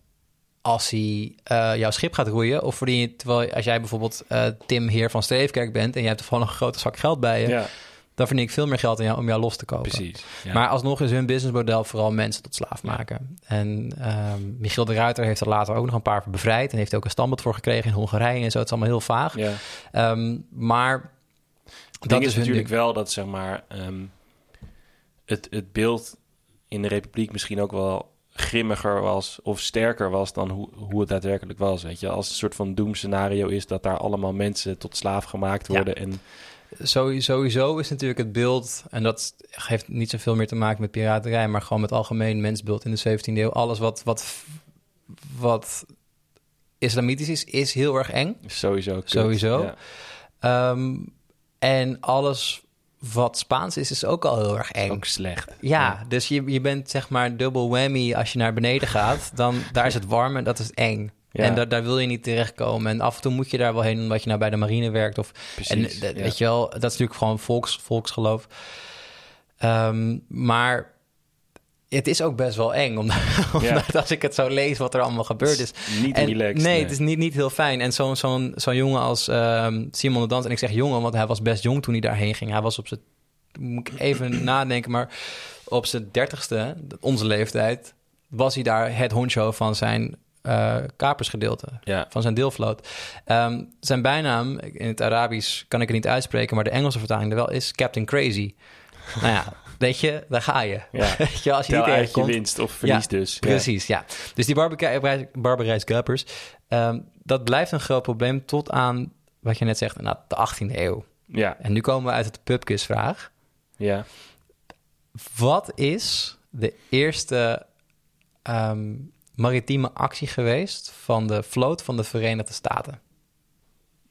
als hij eh, jouw schip gaat roeien? Of verdien je, terwijl als jij bijvoorbeeld eh, Tim Heer van Streefkerk bent en je hebt toevallig een grote zak geld bij je, Ja, dan verdien ik veel meer geld jou om jou los te kopen. precies. Ja. Maar alsnog is hun businessmodel vooral mensen tot slaaf maken. En ehm, Michiel de Ruiter heeft er later ook nog een paar voor bevrijd. En heeft ook een standbeeld voor gekregen in Hongarije en zo. Het is allemaal heel vaag. ja. Ehm, maar dat ding is natuurlijk ding. wel dat zeg maar ehm, het, het beeld in de Republiek misschien ook wel grimmiger was of sterker was dan hoe, hoe het daadwerkelijk was. Weet je, als het een soort van doemscenario is dat daar allemaal mensen tot slaaf gemaakt Ja. worden. En Sowieso, is natuurlijk het beeld... en dat heeft niet zoveel meer te maken met piraterij... maar gewoon met algemeen mensbeeld in de 17e eeuw. Alles wat, wat, wat islamitisch is, is heel erg eng. sowieso. kut. Sowieso. Ja. Ehm, en alles wat Spaans is, is ook al heel erg eng. Ook slecht. Ja, dus je, je bent zeg maar dubbel whammy als je naar beneden gaat. Dan daar is het warm en dat is eng. Ja. En daar, daar wil je niet terechtkomen. En af en toe moet je daar wel heen omdat je nou bij de marine werkt. Of, en Precies. eh, ja. weet je wel, dat is natuurlijk gewoon volks, volksgeloof. Ehm, maar het is ook best wel eng. Omdat, omdat als ik het zo lees wat er allemaal gebeurd is. Niet En, relaxed. nee, het is niet, niet heel fijn. En zo'n zo'n zo'n jongen als ehm, Simon de Dans... en ik zeg jongen, want hij was best jong toen hij daarheen ging. Hij was op zijn... Moet ik even nadenken, maar op zijn dertigste, onze leeftijd... was hij daar het honcho van zijn eh, kapersgedeelte. Ja. Van zijn deelvloot. Ehm, zijn bijnaam, in het Arabisch kan ik het niet uitspreken... maar de Engelse vertaling er wel is Captain Crazy. nou ja, weet je, daar ga je. Ja. Weet je, als je Tel niet je tegenkomt... winst of verlies dus. Ja. Precies, ja. Dus die Barberijs Gappers, ehm, dat blijft een groot probleem tot aan, wat je net zegt, nou, de 18e eeuw. Ja. En nu komen we uit het pubquiz-vraag. ja. Wat is de eerste ehm, maritieme actie geweest van de vloot van de Verenigde Staten?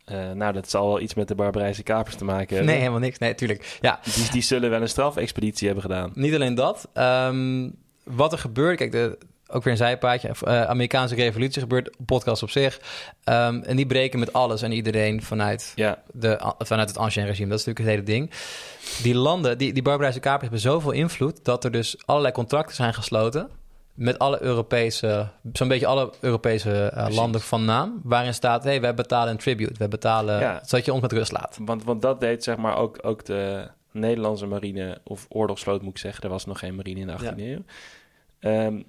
Eh, nou, dat zal wel iets met de Barbarijse kapers te maken hebben. Nee, helemaal niks. Nee, tuurlijk. Ja, Die, die zullen wel een strafexpeditie hebben gedaan. Niet alleen dat. Ehm, wat er gebeurt, kijk, de, ook weer een zijpaadje. eh, Amerikaanse revolutie gebeurt, podcast op zich. Ehm, en die breken met alles en iedereen vanuit, Ja, de, vanuit het ancien regime. Dat is natuurlijk het hele ding. Die landen, die, die Barbarijse kapers hebben zoveel invloed... dat er dus allerlei contracten zijn gesloten... met alle Europese, zo'n beetje alle Europese eh, landen van naam... waarin staat, hey, wij betalen een tribute. Wij betalen, Ja. zodat je ons met rust laat. want, want dat deed zeg maar ook, ook de Nederlandse marine, of oorlogsvloot moet ik zeggen. Er was nog geen marine in de 18e eeuw. Ehm,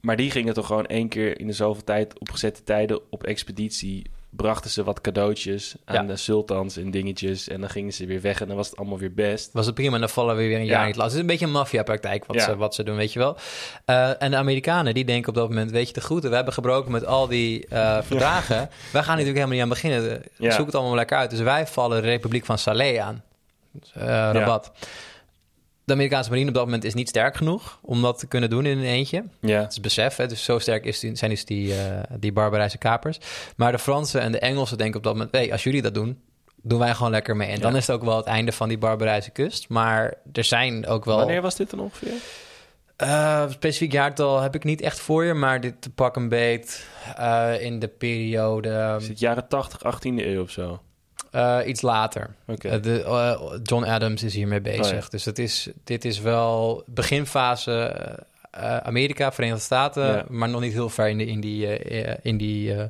maar die gingen toch gewoon één keer in de zoveel tijd op gezette tijden op expeditie. Brachten ze wat cadeautjes aan Ja. de sultans en dingetjes. En dan gingen ze weer weg en dan was het allemaal weer best. was het prima en dan vallen we weer een jaar Ja. niet last. Het is een beetje een maffia-praktijk wat, Ja. ze, wat ze doen, weet je wel. Eh, en de Amerikanen, die denken op dat moment, weet je, de groeten. We hebben gebroken met al die eh, verdragen. Wij gaan natuurlijk helemaal niet aan beginnen. Zoek het allemaal lekker uit. Dus wij vallen de Republiek van Saleh aan. Eh, Rabat. De Amerikaanse marine op dat moment is niet sterk genoeg om dat te kunnen doen in een eentje. Ja, Het is besef, hè? dus zo sterk is die, zijn dus die, eh die barbarijse kapers. Maar de Fransen en de Engelsen denken op dat moment... hey, als jullie dat doen, doen wij gewoon lekker mee. En dan is het ook wel het einde van die barbarijse kust. Maar er zijn ook wel... wanneer was dit dan ongeveer? Eh, specifiek jaartal heb ik niet echt voor je... maar dit pak een beet eh, in de periode Is het jaren 80, 18e eeuw of zo? Eh, iets later. Eh, de, eh, John Adams is hiermee bezig. Oh ja. Dus het is, dit is wel beginfase... Amerika, Verenigde Staten, Ja. maar nog niet heel ver in, de, in die, in die eh,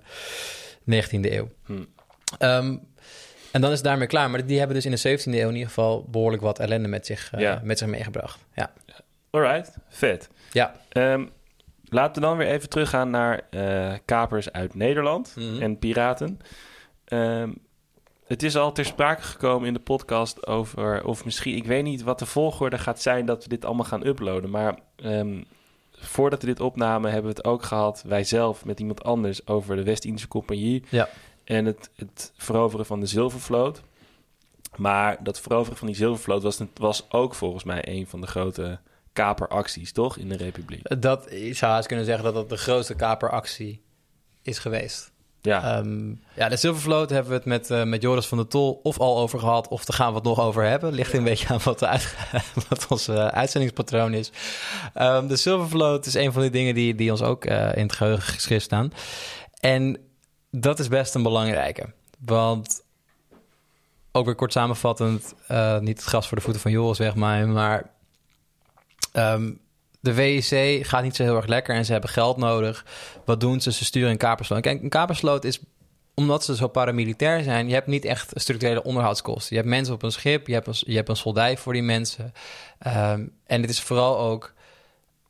19e eeuw. Hm. Ehm, en dan is het daarmee klaar. Maar die hebben dus in de 17e eeuw in ieder geval behoorlijk wat ellende met zich, Ja. met zich meegebracht. Ja. Alright, vet. Ja. Ehm, laten we dan weer even teruggaan naar kapers uit Nederland Mhm. en piraten. Ehm, het is al ter sprake gekomen in de podcast over, of misschien, ik weet niet wat de volgorde gaat zijn dat we dit allemaal gaan uploaden. Maar ehm, voordat we dit opnamen hebben we het ook gehad, wij zelf met iemand anders, over de West-Indische Compagnie. Ja. En het, het veroveren van de zilvervloot. Maar dat veroveren van die zilvervloot was, was ook volgens mij een van de grote kaperacties, toch? In de Republiek. Dat, ik zou haast kunnen zeggen dat dat de grootste kaperactie is geweest. Ja, Ehm, ja, de Silvervloot hebben we het met, eh, met Joris van der Tol of al over gehad, of daar gaan we het nog over hebben. Ligt een beetje aan wat, uit, wat ons eh, uitzendingspatroon is. Ehm, de Silvervloot is een van die dingen die, die ons ook eh, in het geheugen geschreven staan. En dat is best een belangrijke. Want ook weer kort samenvattend, niet het gras voor de voeten van Joris wegmaaien, maar ehm, de WIC gaat niet zo heel erg lekker en ze hebben geld nodig. Wat doen ze? Ze sturen een kapersloot. Kijk, een kapersloot is omdat ze zo paramilitair zijn, je hebt niet echt structurele onderhoudskosten. Je hebt mensen op een schip, je hebt een, je hebt een soldij voor die mensen. Ehm, en het is vooral ook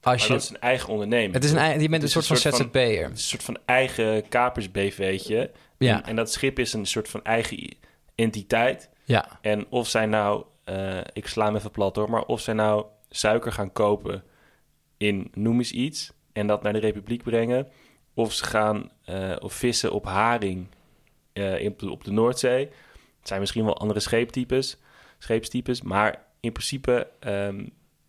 als maar je. dat is een eigen onderneming. Het is een, je bent een Het is soort van ZZP'er. Het een soort van eigen kapers-BV'tje. Ja. En, en dat schip is een soort van eigen entiteit. Ja, En of zij nou, eh, ik sla hem even plat hoor, maar of zij nou suiker gaan kopen in noem eens iets en dat naar de Republiek brengen, of ze gaan eh, of vissen op haring in- op, de, op de Noordzee. Het zijn misschien wel andere scheeptypes, scheepstypes, maar in principe ehm,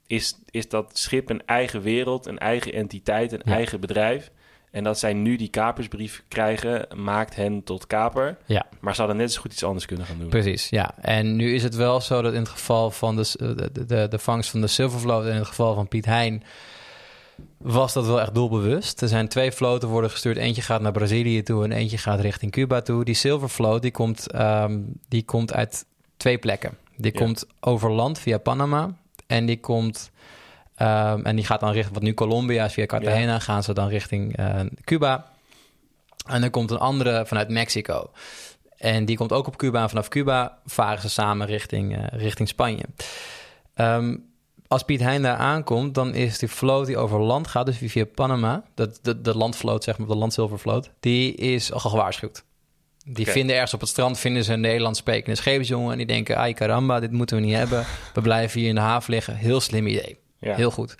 is, is dat schip een eigen wereld, een eigen entiteit, een Ja. eigen bedrijf. En dat zij nu die kapersbrief krijgen, maakt hen tot kaper. Ja. Maar ze hadden net zo goed iets anders kunnen gaan doen. precies. Ja. En nu is het wel zo dat in het geval van de, de, de, de vangst van de Silvervloot en in het geval van Piet Hein was dat wel echt doelbewust. Er zijn twee vloten worden gestuurd. Eentje gaat naar Brazilië toe en eentje gaat richting Cuba toe. Die Silvervloot die komt, ehm, die komt uit twee plekken. Die Ja. komt over land via Panama en die komt ehm, en die gaat dan richting wat nu Colombia is via Cartagena gaan ze dan richting eh, Cuba. En dan komt een andere vanuit Mexico. En die komt ook op Cuba. En vanaf Cuba varen ze samen richting, eh, richting Spanje. Ehm, als Piet Hein daar aankomt, dan is die vloot die over land gaat, dus via Panama, dat, de, de landvloot, zeg maar, de landzilvervloot, die is al gewaarschuwd. Die vinden ergens op het strand vinden ze een Nederlands sprekende scheepsjongen en die denken, ai caramba, dit moeten we niet hebben. We blijven hier in de haven liggen. Heel slim idee. Ja. Heel goed.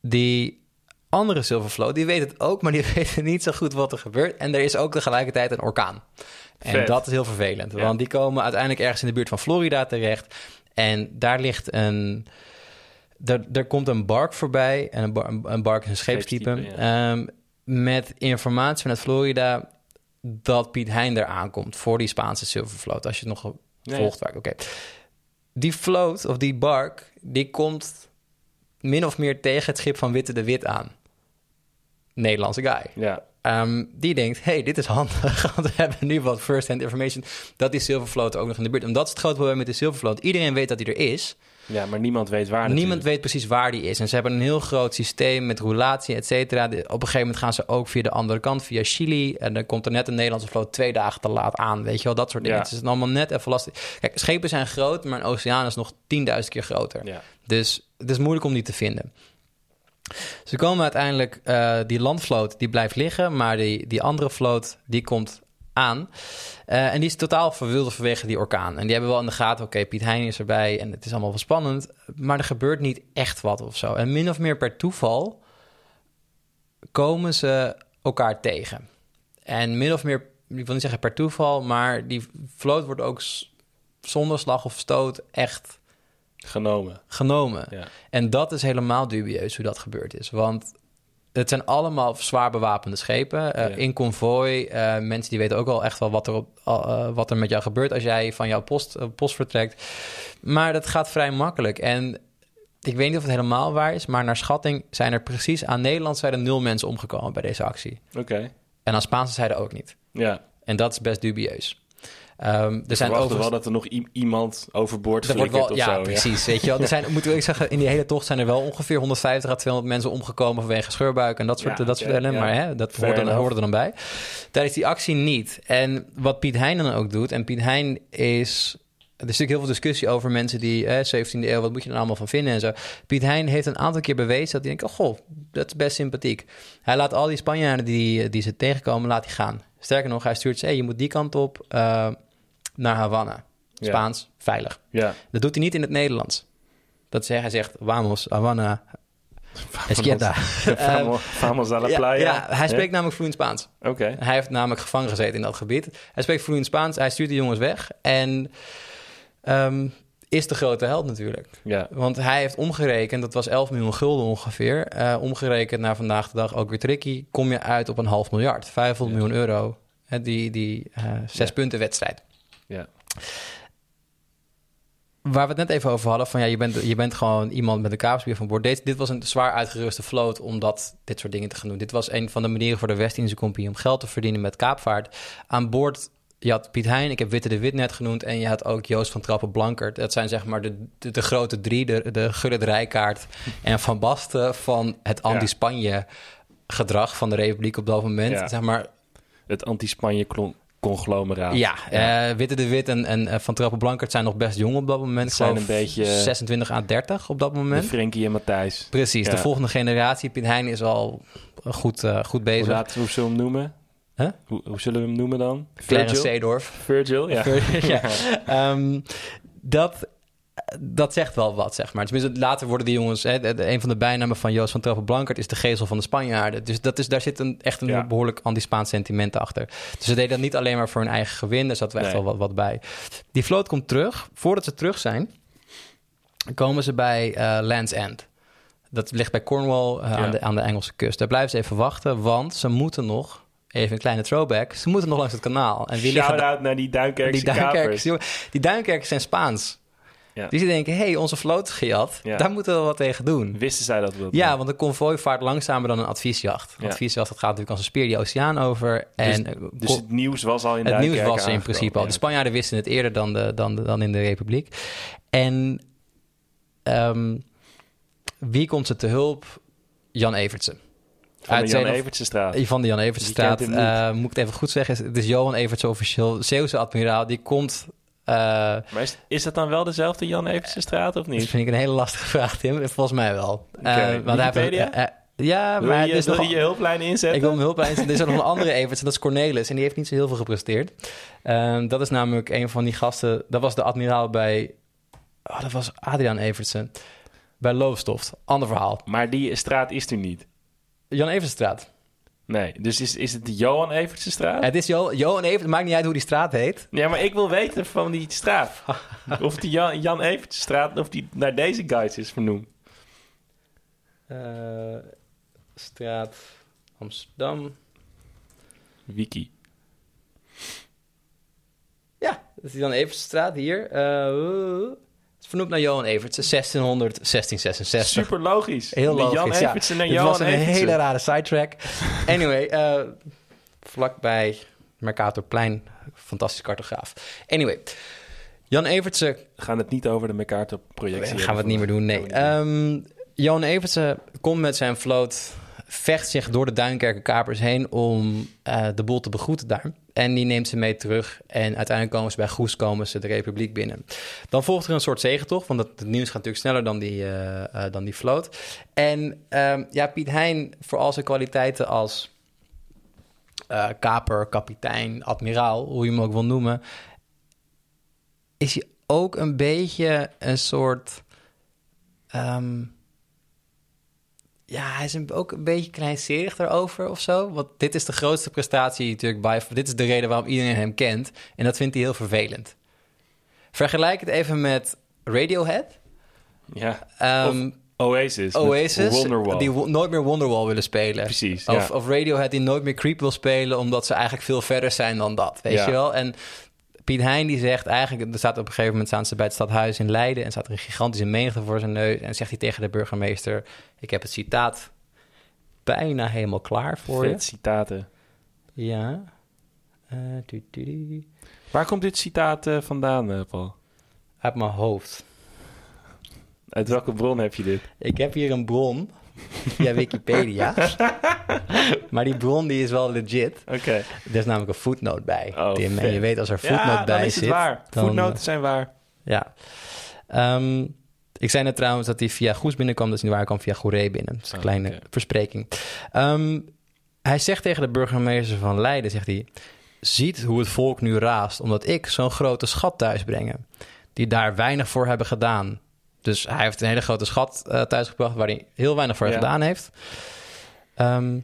Die andere zilvervloot, die weet het ook, maar die weten niet zo goed wat er gebeurt. En er is ook tegelijkertijd een orkaan. En Vet. dat is heel vervelend, Ja. want die komen uiteindelijk ergens in de buurt van Florida terecht. En daar ligt een... Er, er komt een bark voorbij. En een, bar- een bark is een scheepstype. Scheepstype, ehm, met informatie vanuit Florida dat Piet Hein er aankomt voor die Spaanse zilvervloot. Als je het nog Ja, volgt. Oké. Die vloot, of die bark, die komt min of meer tegen het schip van Witte de Wit aan. Nederlandse guy. Ja, Ehm, die denkt, hey, dit is handig, want we hebben nu wat first-hand information... dat die Silvervloot ook nog in de buurt... En dat is het grote probleem met de Silvervloot. Iedereen weet dat hij er is. ja, maar niemand weet waar Niemand natuurlijk. weet precies waar die is. En ze hebben een heel groot systeem met roulatie, et cetera. Op een gegeven moment gaan ze ook via de andere kant, via Chili. En dan komt er net een Nederlandse vloot twee dagen te laat aan. Weet je wel, dat soort dingen. Ja. Het is allemaal net even lastig. Kijk, schepen zijn groot, maar een oceaan is nog 10.000 keer groter. Ja, Dus het is moeilijk om die te vinden. Ze komen uiteindelijk, eh, die landvloot die blijft liggen, maar die, die andere vloot die komt aan. Eh, en die is totaal verwilderd vanwege die orkaan. En die hebben wel in de gaten, oké, Piet Hein is erbij en het is allemaal wel spannend. Maar er gebeurt niet echt wat of zo. En min of meer per toeval komen ze elkaar tegen. En min of meer, ik wil niet zeggen per toeval, maar die vloot wordt ook zonder slag of stoot echt genomen. genomen. Ja. En dat is helemaal dubieus hoe dat gebeurd is. Want het zijn allemaal zwaar bewapende schepen. eh, Ja. In konvooi. eh, mensen die weten ook wel echt wel wat er, op, eh, wat er met jou gebeurt als jij van jouw post, post vertrekt. Maar dat gaat vrij makkelijk. En ik weet niet of het helemaal waar is, maar naar schatting zijn er precies aan Nederlandse zijde nul mensen omgekomen bij deze actie. Oké. En aan Spaanse zijde ook niet. Ja, En dat is best dubieus. Ehm, er zijn overigens... wel dat er nog iemand overboord Er wordt flikkert wel, of ja, zo. precies. Weet je wel. Er zijn, we ook zeggen, in die hele tocht zijn er wel ongeveer 150 à 200 mensen omgekomen vanwege scheurbuik en dat soort, Ja, dat soort ellende. Maar hè, dat hoort er, dan bij. Tijdens die actie niet. En wat Piet Hein dan ook doet, en Piet Hein is. Er is natuurlijk heel veel discussie over mensen die, eh, 17e eeuw, wat moet je er allemaal van vinden en zo. Piet Hein heeft een aantal keer bewezen dat hij denkt, oh goh, dat is best sympathiek. Hij laat al die Spanjaarden die, die ze tegenkomen, laat hij gaan. Sterker nog, hij stuurt ze, hey, je moet die kant op eh, naar Havana. Ja. Spaans, veilig. Ja. Dat doet hij niet in het Nederlands. Dat hij zegt, vamos, Havana, izquierda. Vamos, vamos a la playa. ja, hij spreekt namelijk vloeiend Spaans. Oké. Hij heeft namelijk gevangen gezeten in dat gebied. Hij spreekt vloeiend Spaans, hij stuurt de jongens weg. En ehm, is de grote held natuurlijk. Ja. Want hij heeft omgerekend, dat was 11 miljoen gulden ongeveer. eh, omgerekend naar vandaag de dag ook weer tricky. Kom je uit op een half miljard, 500 miljoen euro. Hè, die die eh, zes punten wedstrijd. Waar we het net even over hadden, van ja, je bent, je bent gewoon iemand met een kaapsbier van boord. Dit, dit was een zwaar uitgeruste vloot om dat, dit soort dingen te gaan doen. Dit was een van de manieren voor de West-Indische Compagnie om geld te verdienen met kaapvaart. Aan boord, je had Piet Hein, ik heb Witte de Wit net genoemd, en je had ook Joost van Trappen-Blankert. Dat zijn zeg maar de, de, de grote drie, de, de Gurrit Rijkaard en Van Basten van het anti-Spanje gedrag van de Republiek op dat moment. Ja. Zeg maar, Het anti-Spanje klon- conglomeraat. ja, eh, Witte de Wit en, en eh, Van Trappen Blankert zijn nog best jong op dat moment. Zijn een beetje- 26 à 30 op dat De moment. Frenkie en Matthijs. Precies, de Ja. volgende generatie. Piet Hein is al goed, eh, goed Hoe, bezig. laten, hoe zullen we hem noemen? Huh? Hoe, hoe zullen we hem noemen dan? Clarence Virgil? Seedorf. Virgil, ja. ja. Ehm, dat, dat zegt wel wat, zeg maar. Tenminste, later worden die jongens... Hè, een van de bijnamen van Joost van Trappen Blankert... is de gezel van de Spanjaarden. Dus dat is, daar zit een, echt een Ja. behoorlijk anti-Spaans sentiment achter. Dus ze deden dat niet alleen maar voor hun eigen gewin. Daar zat wel echt Nee. wel wat, wat bij. Die vloot komt terug. Voordat ze terug zijn... komen ze bij eh Land's End. Dat ligt bij Cornwall eh, Ja. aan, de, aan de Engelse kust. Daar blijven ze even wachten, want ze moeten nog... Even een kleine throwback. Ze moeten nog langs het kanaal. En wie Shout-out naar die Duinkerkse die Duinkerkers, kapers. jongen, die Duinkerkers zijn Spaans. Ja. Dus die denken, hé, hey, onze vloot gejat. Ja. Daar moeten we wat tegen doen. Wisten zij dat wel? Ja, want een konvooi vaart langzamer dan een adviesjacht. Een Ja. adviesjacht dat gaat natuurlijk als een speer die oceaan over. En eh, Dus het nieuws was al in het nieuws was in principe al. De Spanjaarden wisten het eerder dan, de, dan, de- dan in de Republiek. En ehm, wie komt ze te hulp? Jan Evertsen. Van de Jan Evertsenstraat. Van de Jan Evertsenstraat. Eh, moet ik het even goed zeggen? Het is Johan Evertsen officieel. Zeeuwse admiraal. Die komt... eh, Maar is, is dat dan wel dezelfde Jan Evertsenstraat of Dat niet? vind ik een hele lastige vraag, Tim. Volgens mij wel. Oké, Eh, want hij Wikipedia? eh, eh, ja, maar je, wil nog... je hulplijn inzetten? Ik wil hem hulp aan. Er is nog een andere Everts, en dat is Cornelis. En die heeft niet zo heel veel gepresteerd. Ehm, dat is namelijk een van die gasten... Dat was de admiraal bij... Oh, dat was Adriaan Evertsen. Bij Loofstoft. Ander verhaal. Maar die straat is er niet. Jan Evertsenstraat. Nee, dus is, is het de Johan Evertsenstraat? Het is Jo- Johan Evert. Het maakt niet uit hoe die straat heet. Ja, maar ik wil weten van die straat. of die Jan, Jan Evertsenstraat, of die naar deze guides is vernoemd. Eh, straat Amsterdam. Wiki. Ja, dat is Jan Evertsenstraat hier. Eh, vernoemd naar Johan Evertsen, 1600, 1666. Super logisch. Heel logisch, Jan ja. Evertsen Het Johan was een Evertsen. hele rare sidetrack. Anyway, eh vlakbij Mercatorplein, fantastisch cartograaf. Anyway, Jan Evertsen We gaan het niet over de MacArthur-projectie gaan we het niet meer doen, nee. Ehm Jan Evertsen komt met zijn vloot, vecht zich door de Duinkerke kapers heen om eh, de boel te begroeten daar. En die neemt ze mee terug. En uiteindelijk komen ze bij Goes, komen ze de Republiek binnen. Dan volgt er een soort zegentocht, want het, nieuws gaat natuurlijk sneller dan die, eh, eh, dan die vloot. En ehm, ja, Piet Hein, voor al zijn kwaliteiten als kaper, kapitein, admiraal, hoe je hem ook wil noemen, is hij ook een beetje een soort. ehm, ja, hij is een, ook een beetje kleinserig daarover of zo. Want dit is de grootste prestatie natuurlijk bij. Dit is de reden waarom iedereen hem kent. En dat vindt hij heel vervelend. Vergelijk het even met Radiohead. Ja. Ehm, Oasis. Oasis, Wonderwall. die nooit meer Wonderwall willen spelen. Precies, Of, ja. of Radiohead die nooit meer Creep wil spelen... omdat ze eigenlijk veel verder zijn dan dat, weet Ja. je wel? En Piet Hein die zegt eigenlijk... er staat op een gegeven moment staan ze bij het stadhuis in Leiden... en staat er een gigantische menigte voor zijn neus... en zegt hij tegen de burgemeester... ik heb het citaat bijna helemaal klaar voor je. Citaten. Ja. Eh, tu, tu, tu. Waar komt dit citaat eh, vandaan, eh, Paul? Uit mijn hoofd. Uit welke bron heb je dit? Ik heb hier een bron via Wikipedia. maar die bron die is wel legit. Oké. Er is namelijk een footnote bij. Oh, Tim, en je weet als er footnote Ja, bij dan is zit... het waar. Voetnoten zijn waar. Ja. Ehm, ik zei net trouwens dat hij via Goes binnenkwam. Dat is niet waar, hij kwam via Goeree binnen. Dat is een Oh, kleine verspreking. Ehm, hij zegt tegen de burgemeester van Leiden, zegt hij... Ziet hoe het volk nu raast, omdat ik zo'n grote schat thuis breng. Die daar weinig voor hebben gedaan. Dus hij heeft een hele grote schat eh, thuisgebracht... waar hij heel weinig voor Ja. gedaan heeft. Ehm,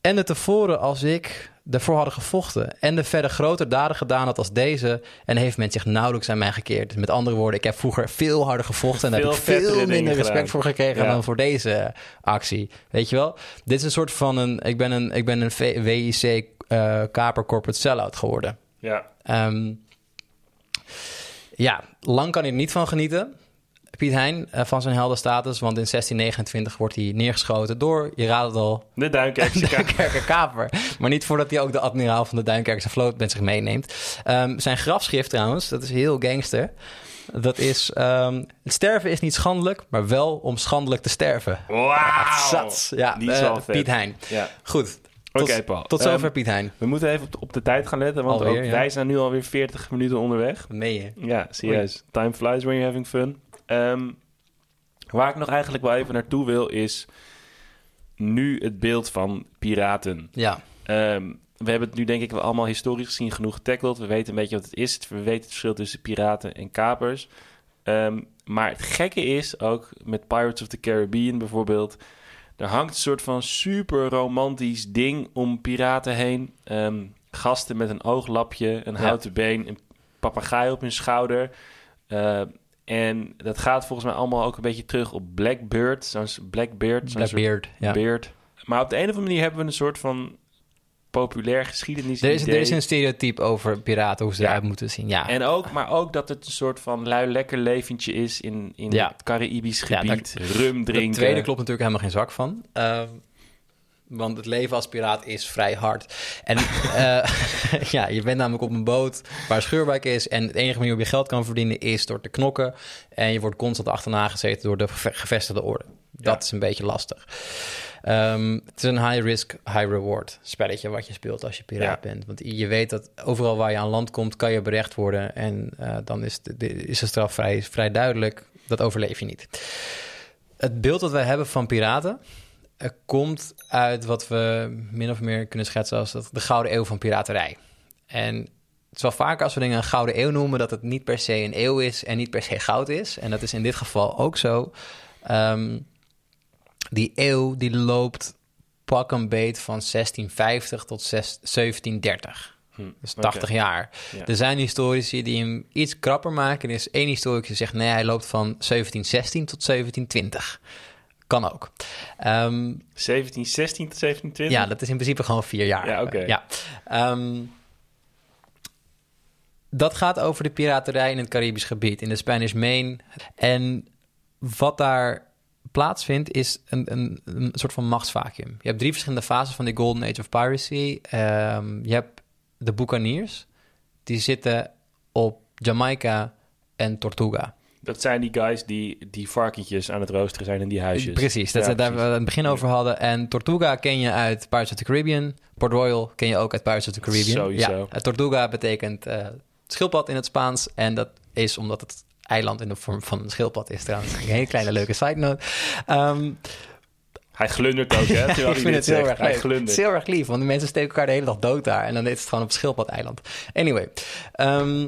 en de tevoren als ik daarvoor hadden gevochten... en de verder groter daden gedaan had als deze... en heeft men zich nauwelijks aan mij gekeerd. Dus met andere woorden, ik heb vroeger veel harder gevochten... en daar heb ik veel minder respect gedaan. voor gekregen... Ja. dan voor deze actie. Weet je wel? Dit is een soort van een... Ik ben een, ik ben een V- WIC eh, kaper corporate sell-out geworden. Ja. Ehm, ja, lang kan hij er niet van genieten. Piet Hein eh, van zijn heldenstatus. Want in 1629 wordt hij neergeschoten door, je raadt het al, De Duinkerkse. Duinkerker kaper. Maar niet voordat hij ook de admiraal van de Duinkerkse vloot met zich meeneemt. Ehm, zijn grafschrift trouwens, dat is heel gangster. Dat is, ehm, het sterven is niet schandelijk, maar wel om schandelijk te sterven. Wauw. Zats. Ja, vet. Piet Hein. Ja. Goed. Oké, Tot, Paul. tot zover Ehm, Piet Hein. we moeten even op, op de tijd gaan letten, want Alweer, ook ja. wij zijn nu alweer 40 minuten onderweg. Meen je? Ja, serieus. Time flies when you're having fun. Ehm, waar ik nog eigenlijk wel even naartoe wil is nu het beeld van piraten. Ja, Ehm, we hebben het nu denk ik wel allemaal historisch gezien genoeg getackled. We weten een beetje wat het is. We weten het verschil tussen piraten en kapers. Ehm, maar het gekke is ook met Pirates of the Caribbean bijvoorbeeld. Er hangt een soort van super romantisch ding om piraten heen. Gasten met een ooglapje, een Ja. houten been, een papegaai op hun schouder. En dat gaat volgens mij allemaal ook een beetje terug op. Zo'n Blackbeard. Zo'n soort Blackbeard. Ja. Beard. Maar op de een of andere manier hebben we een soort van populair geschiedenis. Er is, er is een stereotype over piraten, hoe ze Ja. eruit moeten zien. Ja, En ook, maar ook dat het een soort van lui lekker leventje is in, in Ja. het Caribisch Ja, gebied. Rum drinken. de tweede klopt natuurlijk helemaal geen zak van. Ehm, want het leven als piraat is vrij hard. En eh, ja, je bent namelijk op een boot waar scheurbuik is. En het enige manier waarop je geld kan verdienen is door te knokken. En je wordt constant achterna gezeten door de geve- gevestigde orde. Dat Ja. is een beetje lastig. Ehm, het is een high risk, high reward spelletje wat je speelt als je piraat bent. Want je weet dat overal waar je aan land komt, kan je berecht worden. En eh, dan is de, de- is de straf vrij, vrij duidelijk. Dat overleef je niet. Het beeld dat wij hebben van piraten komt uit wat we min of meer kunnen schetsen als dat de gouden eeuw van piraterij. En het is wel vaker als we dingen een gouden eeuw noemen, dat het niet per se een eeuw is en niet per se goud is. En dat is in dit geval ook zo. Ehm, die eeuw die loopt pak een beet van 1650 tot 6 1730. Hm, Dus oké. 80 jaar. Ja. Er zijn historici die hem iets krapper maken. Er is één historicus die zegt... nee, hij loopt van 1716 tot 1720. Kan ook. Ehm, 1716 tot 1720? ja, dat is in principe gewoon vier jaar. Ja, oké. Ja. Ehm, dat gaat over de piraterij in het Caribisch gebied, in de Spanish Main. En wat daar plaatsvindt, is een, een, een soort van machtsvacuum. Je hebt drie verschillende fases van die Golden Age of Piracy. Ehm, je hebt de Buccaneers, die zitten op Jamaica en Tortuga. Dat zijn die guys die, die varkentjes aan het roosteren zijn in die huisjes. Precies, dat Ja, daar we het aan het begin over hadden. En Tortuga ken je uit Pirates of the Caribbean. Port Royal ken je ook uit Pirates of the Caribbean. Sowieso. Ja, eh, Tortuga betekent eh, schildpad in het Spaans. En dat is omdat het eiland in de vorm van een schildpad is trouwens. Een hele kleine leuke side note. Ehm, Hij glundert ook, hè? terwijl ik hij vind het heel erg Hij. Het is heel erg lief, want de mensen steken elkaar de hele dag dood daar. En dan is het gewoon op schildpad-eiland. Anyway. ehm,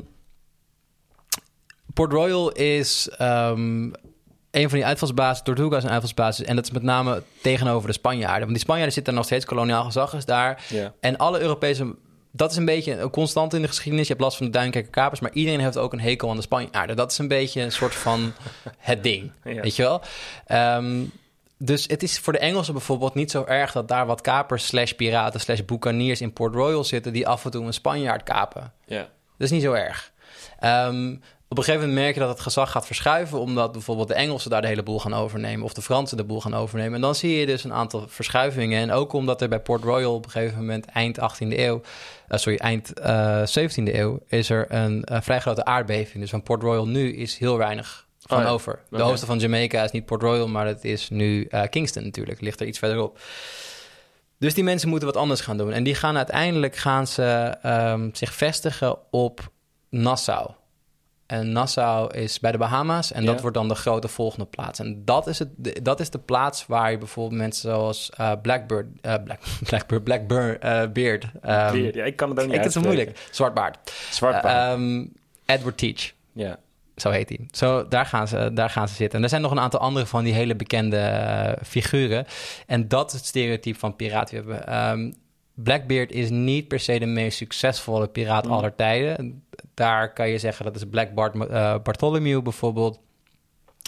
Port Royal is ehm, een van die uitvalsbasis. Tortuga is een uitvalsbasis. En dat is met name tegenover de Spanjaarden. Want die Spanjaarden zitten nog steeds. Koloniaal gezag is daar. Ja. En alle Europese... Dat is een beetje een constant in de geschiedenis. Je hebt last van de Duinkerker kapers. Maar iedereen heeft ook een hekel aan de Spanjaarden. Dat is een beetje een soort van het ding. Ja. Weet je wel? Ehm, dus het is voor de Engelsen bijvoorbeeld niet zo erg... dat daar wat kapers slash piraten slash boekaniers in Port Royal zitten... die af en toe een Spanjaard kapen. Ja. Dat is niet zo erg. Ehm, op een gegeven moment merk je dat het gezag gaat verschuiven, omdat bijvoorbeeld de Engelsen daar de hele boel gaan overnemen of de Fransen de boel gaan overnemen. En dan zie je dus een aantal verschuivingen. En ook omdat er bij Port Royal op een gegeven moment eind 18e eeuw, uh, sorry, eind uh, 17e eeuw, is er een uh, vrij grote aardbeving. Dus van Port Royal nu is heel weinig van Oh ja. over. De hoofdstad van Jamaica is niet Port Royal, maar het is nu Kingston natuurlijk. Ligt er iets verderop. Dus die mensen moeten wat anders gaan doen. En die gaan uiteindelijk gaan ze um, zich vestigen op Nassau. En Nassau is bij de Bahama's. En dat wordt dan de grote volgende plaats. En dat is, het, de- dat is de plaats waar je bijvoorbeeld mensen zoals uh, Blackbird... eh, Black, Blackbird, Blackburn, uh, Beard... um, Weer, ja, ik kan het ook niet ik, het is moeilijk. Zwartbaard. Zwart Uh, um, Edward Teach. ja. Zo heet hij. Zo, daar, gaan ze, daar gaan ze zitten. En er zijn nog een aantal andere van die hele bekende figuren. En dat is het stereotype van piraat. We hebben, um, Blackbeard is niet per se de meest succesvolle piraat Mm. aller tijden. Daar kan je zeggen dat is Black Bart, uh, Bartholomew bijvoorbeeld.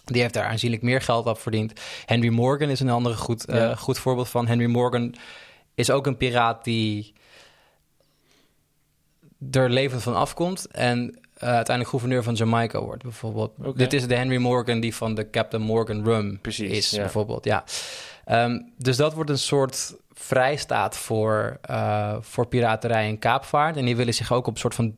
Die heeft daar aanzienlijk meer geld op verdiend. Henry Morgan is een andere goed, uh, Ja. goed voorbeeld van. Henry Morgan is ook een piraat die er levend van afkomt. En uh, uiteindelijk gouverneur van Jamaica wordt, bijvoorbeeld. Dit is de Henry Morgan die van de Captain Morgan Rum Precies, is, ja. bijvoorbeeld. Ja. Um, dus dat wordt een soort vrijstaat voor, uh, voor piraterij en kaapvaart. En die willen zich ook op een soort van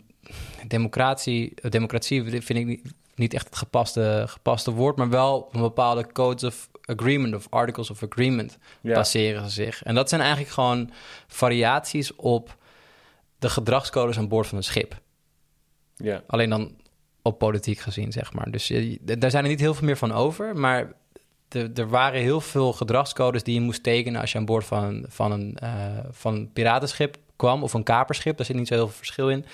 democratie... Democratie vind ik niet, niet echt het gepaste, gepaste woord... maar wel een bepaalde codes of agreement of articles of agreement Ja. baseren ze zich. En dat zijn eigenlijk gewoon variaties op de gedragscodes aan boord van een schip. Ja. Alleen dan op politiek gezien, zeg maar. Dus je, daar zijn er niet heel veel meer van over. Maar de, er waren heel veel gedragscodes die je moest tekenen... als je aan boord van, van, een, uh, van een piratenschip kwam of een kaperschip. Daar zit niet zo heel veel verschil in.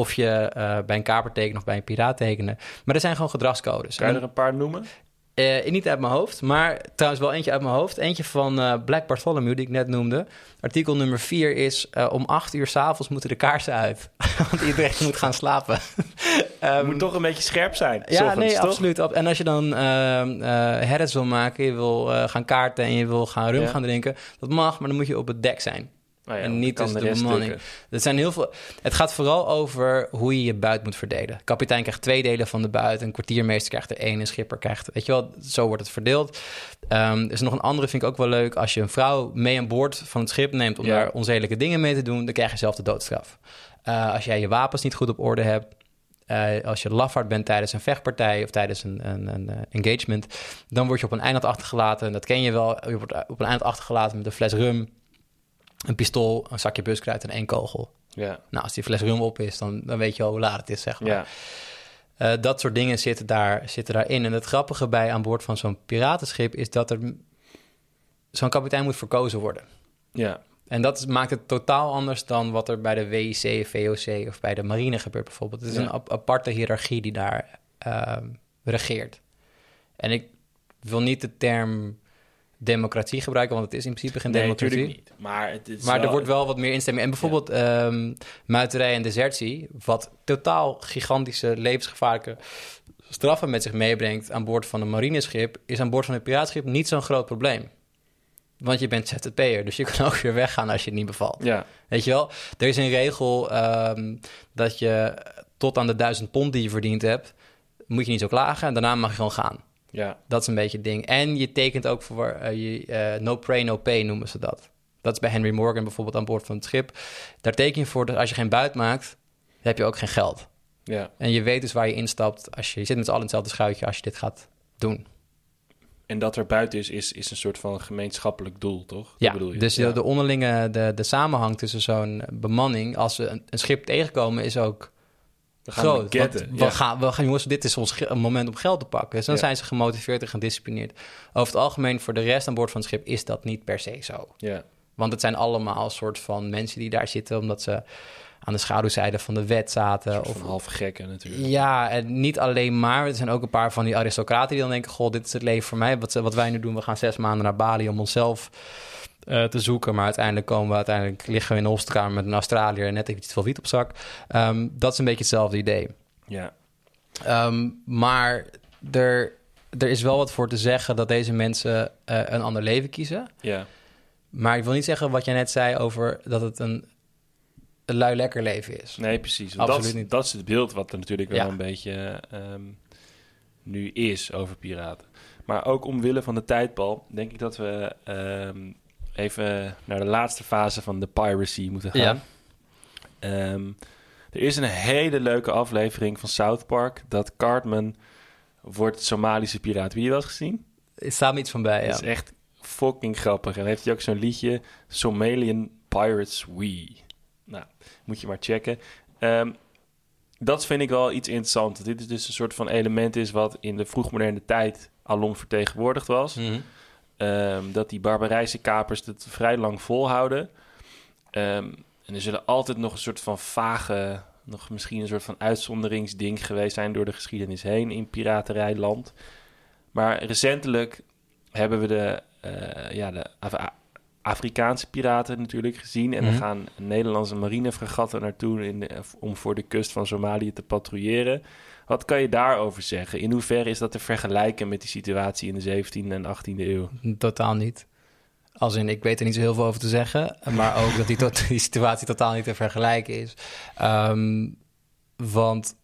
Of je uh, bij een kaper tekenen of bij een piraat tekenen. Maar er zijn gewoon gedragscodes. Kan je er een paar noemen? Uh, niet uit mijn hoofd, maar trouwens wel eentje uit mijn hoofd. Eentje van uh, Black Bartholomew, die ik net noemde. Artikel nummer 4 is... Uh, om acht uur s'avonds moeten de kaarsen uit. Want iedereen moet gaan slapen. um, moet toch een beetje scherp zijn. Ja, nee, toch? absoluut. En als je dan uh, herres wil maken... je wil gaan kaarten en je wil gaan rum Ja. gaan drinken... dat mag, maar dan moet je op het dek zijn. Oh ja, en niet kan dus de, bemanning. stukken. Het, zijn heel veel, het gaat vooral over hoe je je buit moet verdelen. De kapitein krijgt twee delen van de buit. Een kwartiermeester krijgt er één. Een schipper krijgt... Weet je wel, zo wordt het verdeeld. Um, er is nog een andere, vind ik ook wel leuk. Als je een vrouw mee aan boord van het schip neemt... om Ja. daar onzedelijke dingen mee te doen... dan krijg je zelf de doodstraf. Uh, als jij je wapens niet goed op orde hebt... Uh, als je lafaard bent tijdens een vechtpartij of tijdens een, een, een uh, engagement, dan word je op een eiland achtergelaten. En dat ken je wel. Je wordt op een eiland achtergelaten met een fles rum, een pistool, een zakje buskruid en één kogel. Ja. Nou, als die fles rum op is, dan, dan weet je al hoe laat het is, zeg maar. Ja. Uh, dat soort dingen zitten, daar, zitten daarin. En het grappige bij aan boord van zo'n piratenschip is dat er zo'n kapitein moet verkozen worden. Ja. En dat maakt het totaal anders dan wat er bij de WIC, VOC of bij de marine gebeurt bijvoorbeeld. Het is Ja. een ap aparte hiërarchie die daar uh, regeert. En ik wil niet de term democratie gebruiken, want het is in principe geen Nee, democratie. natuurlijk niet. Maar, het is Maar wel- er wordt wel wat meer instemming. En bijvoorbeeld ja. um, muiterij en desertie, wat totaal gigantische levensgevaarlijke straffen met zich meebrengt aan boord van een marineschip, is aan boord van een piraatschip niet zo'n groot probleem. Want je bent ZZP'er, dus je kan ook weer weggaan als je het niet bevalt. Ja. Weet je wel? Er is een regel um, dat je tot aan de duizend pond die je verdiend hebt, moet je niet zo klagen en daarna mag je gewoon gaan. Ja. Dat is een beetje het ding. En je tekent ook voor uh, je, uh, no pray, no pay noemen ze dat. Dat is bij Henry Morgan bijvoorbeeld aan boord van het schip. Daar teken je voor dat als je geen buit maakt, heb je ook geen geld. Ja. En je weet dus waar je instapt als je, je zit met z'n allen in hetzelfde schuitje als je dit gaat doen. En dat er buiten is, is, is een soort van gemeenschappelijk doel, toch? Dat Ja, bedoel je? dus ja. De, de onderlinge, de, de samenhang tussen zo'n bemanning, als ze een, een schip tegenkomen, is ook we gaan groot. Getten, Want we, gaan, we gaan, jongens, dit is ons moment om geld te pakken. Dus dan Ja. zijn ze gemotiveerd en gedisciplineerd. Over het algemeen, voor de rest aan boord van het schip, is dat niet per se zo. Ja. Want het zijn allemaal een soort van mensen die daar zitten, omdat ze aan de schaduwzijde van de wet zaten. Of halve gekken natuurlijk. ja, en niet alleen maar. Er zijn ook een paar van die aristocraten die dan denken: Goh, dit is het leven voor mij. Wat, wat wij nu doen, we gaan zes maanden naar Bali om onszelf uh, te zoeken. Maar uiteindelijk komen we uiteindelijk liggen we in de hoofdkamer met een Australiër en net even iets veel wiet op zak. Um, dat is een beetje hetzelfde idee. Ja. Um, maar er, er is wel wat voor te zeggen dat deze mensen uh, een ander leven kiezen. Ja. Maar ik wil niet zeggen wat jij net zei over dat het een een lui lekker leven is. Nee, precies. Absoluut dat, niet. dat is het beeld wat er natuurlijk wel een beetje ehm, nu is over piraten. Maar ook omwille van de tijdbal, denk ik dat we ehm, even naar de laatste fase van de piracy moeten gaan. Ja. Ehm, er is een hele leuke aflevering van South Park dat Cartman wordt Somalische piraat. Wie je wel eens gezien? Er staat me iets van bij, ja. Dat is echt fucking grappig. En dan heeft hij ook zo'n liedje, Somalian Pirates We. Nou, moet je maar checken. Ehm, dat vind ik wel iets interessants. Dat dit is dus een soort van element is wat in de vroegmoderne tijd alom vertegenwoordigd was. Mhm. Ehm, dat die barbarijse kapers het vrij lang volhouden. Ehm, en er zullen altijd nog een soort van vage, nog misschien een soort van uitzonderingsding geweest zijn door de geschiedenis heen in piraterijland. Maar recentelijk hebben we de, eh, ja, de Afrikaanse piraten natuurlijk gezien. En Mhm. er gaan Nederlandse marinefregatten naartoe in de- om voor de kust van Somalië te patrouilleren. Wat kan je daarover zeggen? In hoeverre is dat te vergelijken met die situatie in de 17e en 18e eeuw? Totaal niet. Als in, ik weet er niet zo heel veel over te zeggen. Maar ook dat die, tot, die situatie totaal niet te vergelijken is. Ehm, want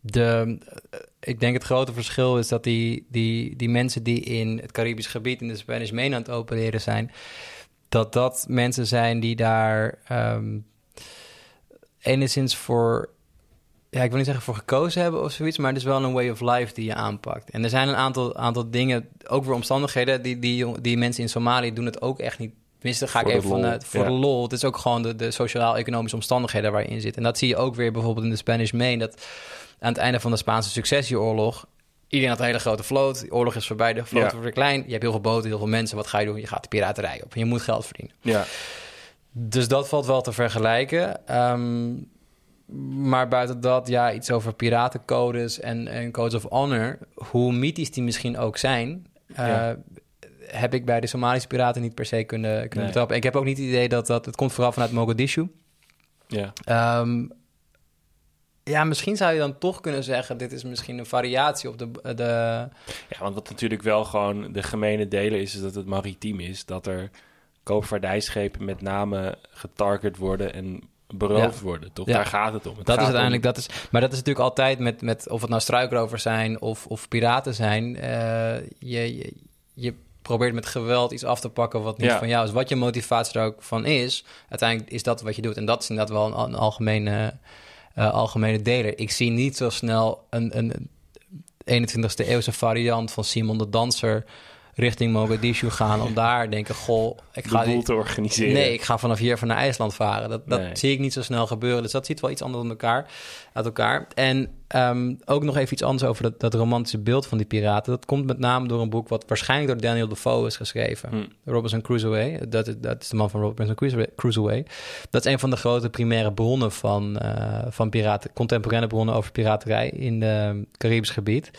de, eh, ik denk het grote verschil is dat die, die, die mensen die in het Caribisch gebied... in de Spanish Main aan het opereren zijn... dat dat mensen zijn die daar ehm, enigszins voor... Ja, ik wil niet zeggen voor gekozen hebben of zoiets... maar het is wel een way of life die je aanpakt. En er zijn een aantal, aantal dingen, ook weer omstandigheden... Die, die, die mensen in Somalië doen het ook echt niet... Tenminste, daar ga ik even lol, vanuit. Voor ja. de lol. Het is ook gewoon de, de sociaal-economische omstandigheden waar je in zit. En dat zie je ook weer bijvoorbeeld in de Spanish Main... dat aan het einde van de Spaanse successieoorlog... Iedereen had een hele grote vloot. De oorlog is voorbij, de vloot Ja. wordt weer klein. Je hebt heel veel boten, heel veel mensen. Wat ga je doen? Je gaat de piraterij op. En je moet geld verdienen. Ja, Dus dat valt wel te vergelijken. Ehm, maar buiten dat, ja, iets over piratencodes en, en codes of honor. Hoe mythisch die misschien ook zijn... eh, Ja. Heb ik bij de Somalische piraten niet per se kunnen, kunnen Nee. betrappen. Ik heb ook niet het idee dat dat... Het komt vooral vanuit Mogadishu. ja. Ehm, ja, misschien zou je dan toch kunnen zeggen... dit is misschien een variatie op de... de Ja, want wat natuurlijk wel gewoon de gemene delen is, is dat het maritiem is. Dat er koopvaardijschepen met name getarget worden en beroofd worden. Toch? Ja. Daar gaat het om. Het dat is uiteindelijk... Dat is, maar dat is natuurlijk altijd met, met... of het nou struikrovers zijn of, of piraten zijn... eh, je, je, je probeert met geweld iets af te pakken wat niet Ja. van jou is. Wat je motivatie er ook van is... uiteindelijk is dat wat je doet. En dat is inderdaad wel een, een algemene, eh, algemene deler. Ik zie niet zo snel een... een 21ste eeuwse variant van Simon de Danser richting Mogadishu gaan om daar denken, goh, ik de ga boel die, te organiseren. Nee, ik ga vanaf hier even naar IJsland varen. Dat, dat Nee. zie ik niet zo snel gebeuren. Dus dat ziet wel iets anders elkaar, uit elkaar. En ehm, ook nog even iets anders over dat, dat romantische beeld van die piraten. Dat komt met name door een boek wat waarschijnlijk door Daniel Defoe is geschreven. Hm. Robinson Crusoe. Dat, is- dat is de man van Robinson Crusoe- Crusoe. Dat is een van de grote primaire bronnen van, eh, van piraten, contemporaine bronnen over piraterij in het Caribisch gebied.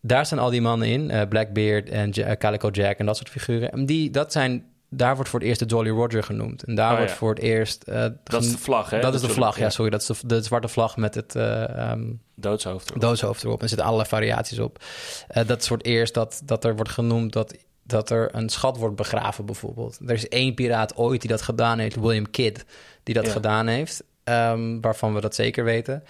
Daar staan al die mannen in, eh, Blackbeard en Ja- Calico Jack en dat soort figuren. En die, dat zijn, daar wordt voor het eerst de Jolly Roger genoemd. En daar Oh, wordt ja. voor het eerst... eh, Dat is de vlag, hè? dat is de vlag, ja, sorry. Dat is de, de zwarte vlag met het eh, ehm, Doodshoofd. erop. doodshoofd erop. Er zitten allerlei variaties op. Eh, dat is voor het eerst dat, dat er wordt genoemd dat, dat er een schat wordt begraven, bijvoorbeeld. Er is één piraat ooit die dat gedaan heeft, William Kidd, die dat Ja. gedaan heeft, ehm, waarvan we dat zeker weten.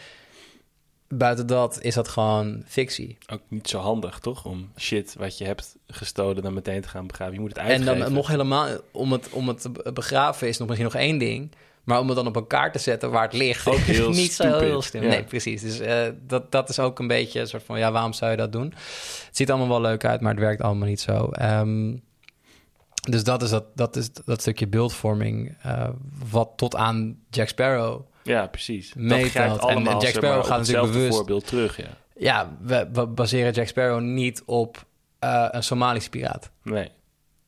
Buiten dat is dat gewoon fictie. Ook niet zo handig, toch? Om shit wat je hebt gestolen dan meteen te gaan begraven. Je moet het En uitgeven. dan nog helemaal, om het, om het te be- begraven is nog misschien nog één ding. Maar om het dan op elkaar te zetten waar het ligt, Ook heel niet zo heel slim. ja. Nee, precies. Dus eh, dat, dat is ook een beetje een soort van, ja, waarom zou je dat doen? Het ziet allemaal wel leuk uit, maar het werkt allemaal niet zo. Ehm, dus dat is dat, dat, is dat stukje beeldvorming, eh, wat tot aan Jack Sparrow. Ja, precies. Dat meetelt. grijpt En- allemaal en Jack zeg Sparrow gaat natuurlijk bewust- voorbeeld terug, ja. Ja, we, we baseren Jack Sparrow niet op eh, een Somalische piraat. Nee.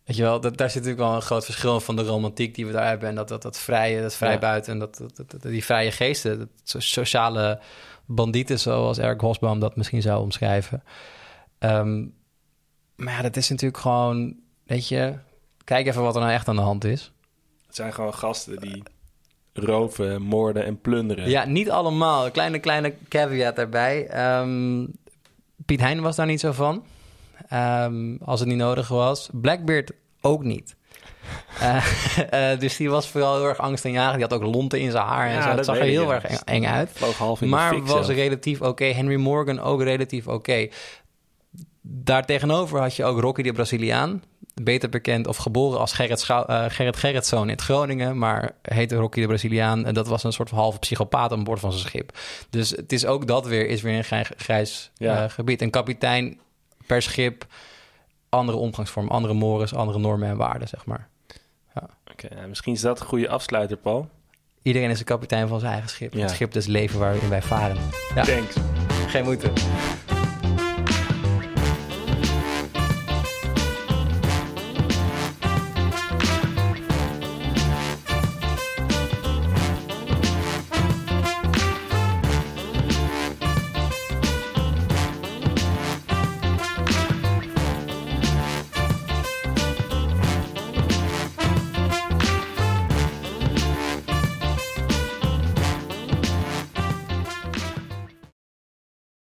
Weet je wel, dat, daar zit natuurlijk wel een groot verschil van de romantiek die we daar hebben. En dat, dat, dat vrije, dat vrij Ja. buiten en dat, dat, dat- dat- die vrije geesten. Dat so- sociale bandieten, zoals Eric Hosbaum dat misschien zou omschrijven. Ehm, maar ja, dat is natuurlijk gewoon, weet je... Kijk even wat er nou echt aan de hand is. Het zijn gewoon gasten die roven, moorden en plunderen. Ja, niet allemaal. Kleine, kleine caveat daarbij. Ehm, Piet Hein was daar niet zo van. Ehm, als het niet nodig was. Blackbeard ook niet. Uh, dus die was vooral heel erg angstaanjagend. Die had ook lonten in zijn haar en Ja, zo. Het zag er heel erg eng, eng uit. Vloog half in de Maar was zelf. relatief oké. Henry Morgan ook relatief oké. Daartegenover had je ook Rocky de Braziliaan. Beter bekend of geboren als Gerrit, Schou- eh, Gerrit Gerritszoon in het Groningen. Maar heette Rocky de Braziliaan. En dat was een soort van halve psychopaat aan boord van zijn schip. Dus het is ook dat weer, is weer een grij- grijs Ja. eh, gebied. Een kapitein per schip. Andere omgangsvorm, andere mores, andere normen en waarden, zeg maar. Oké, ja, misschien is dat een goede afsluiter, Paul. Iedereen is de kapitein van zijn eigen schip. Ja. Het schip des leven waarin wij varen. Ja. Thanks. Geen moeite.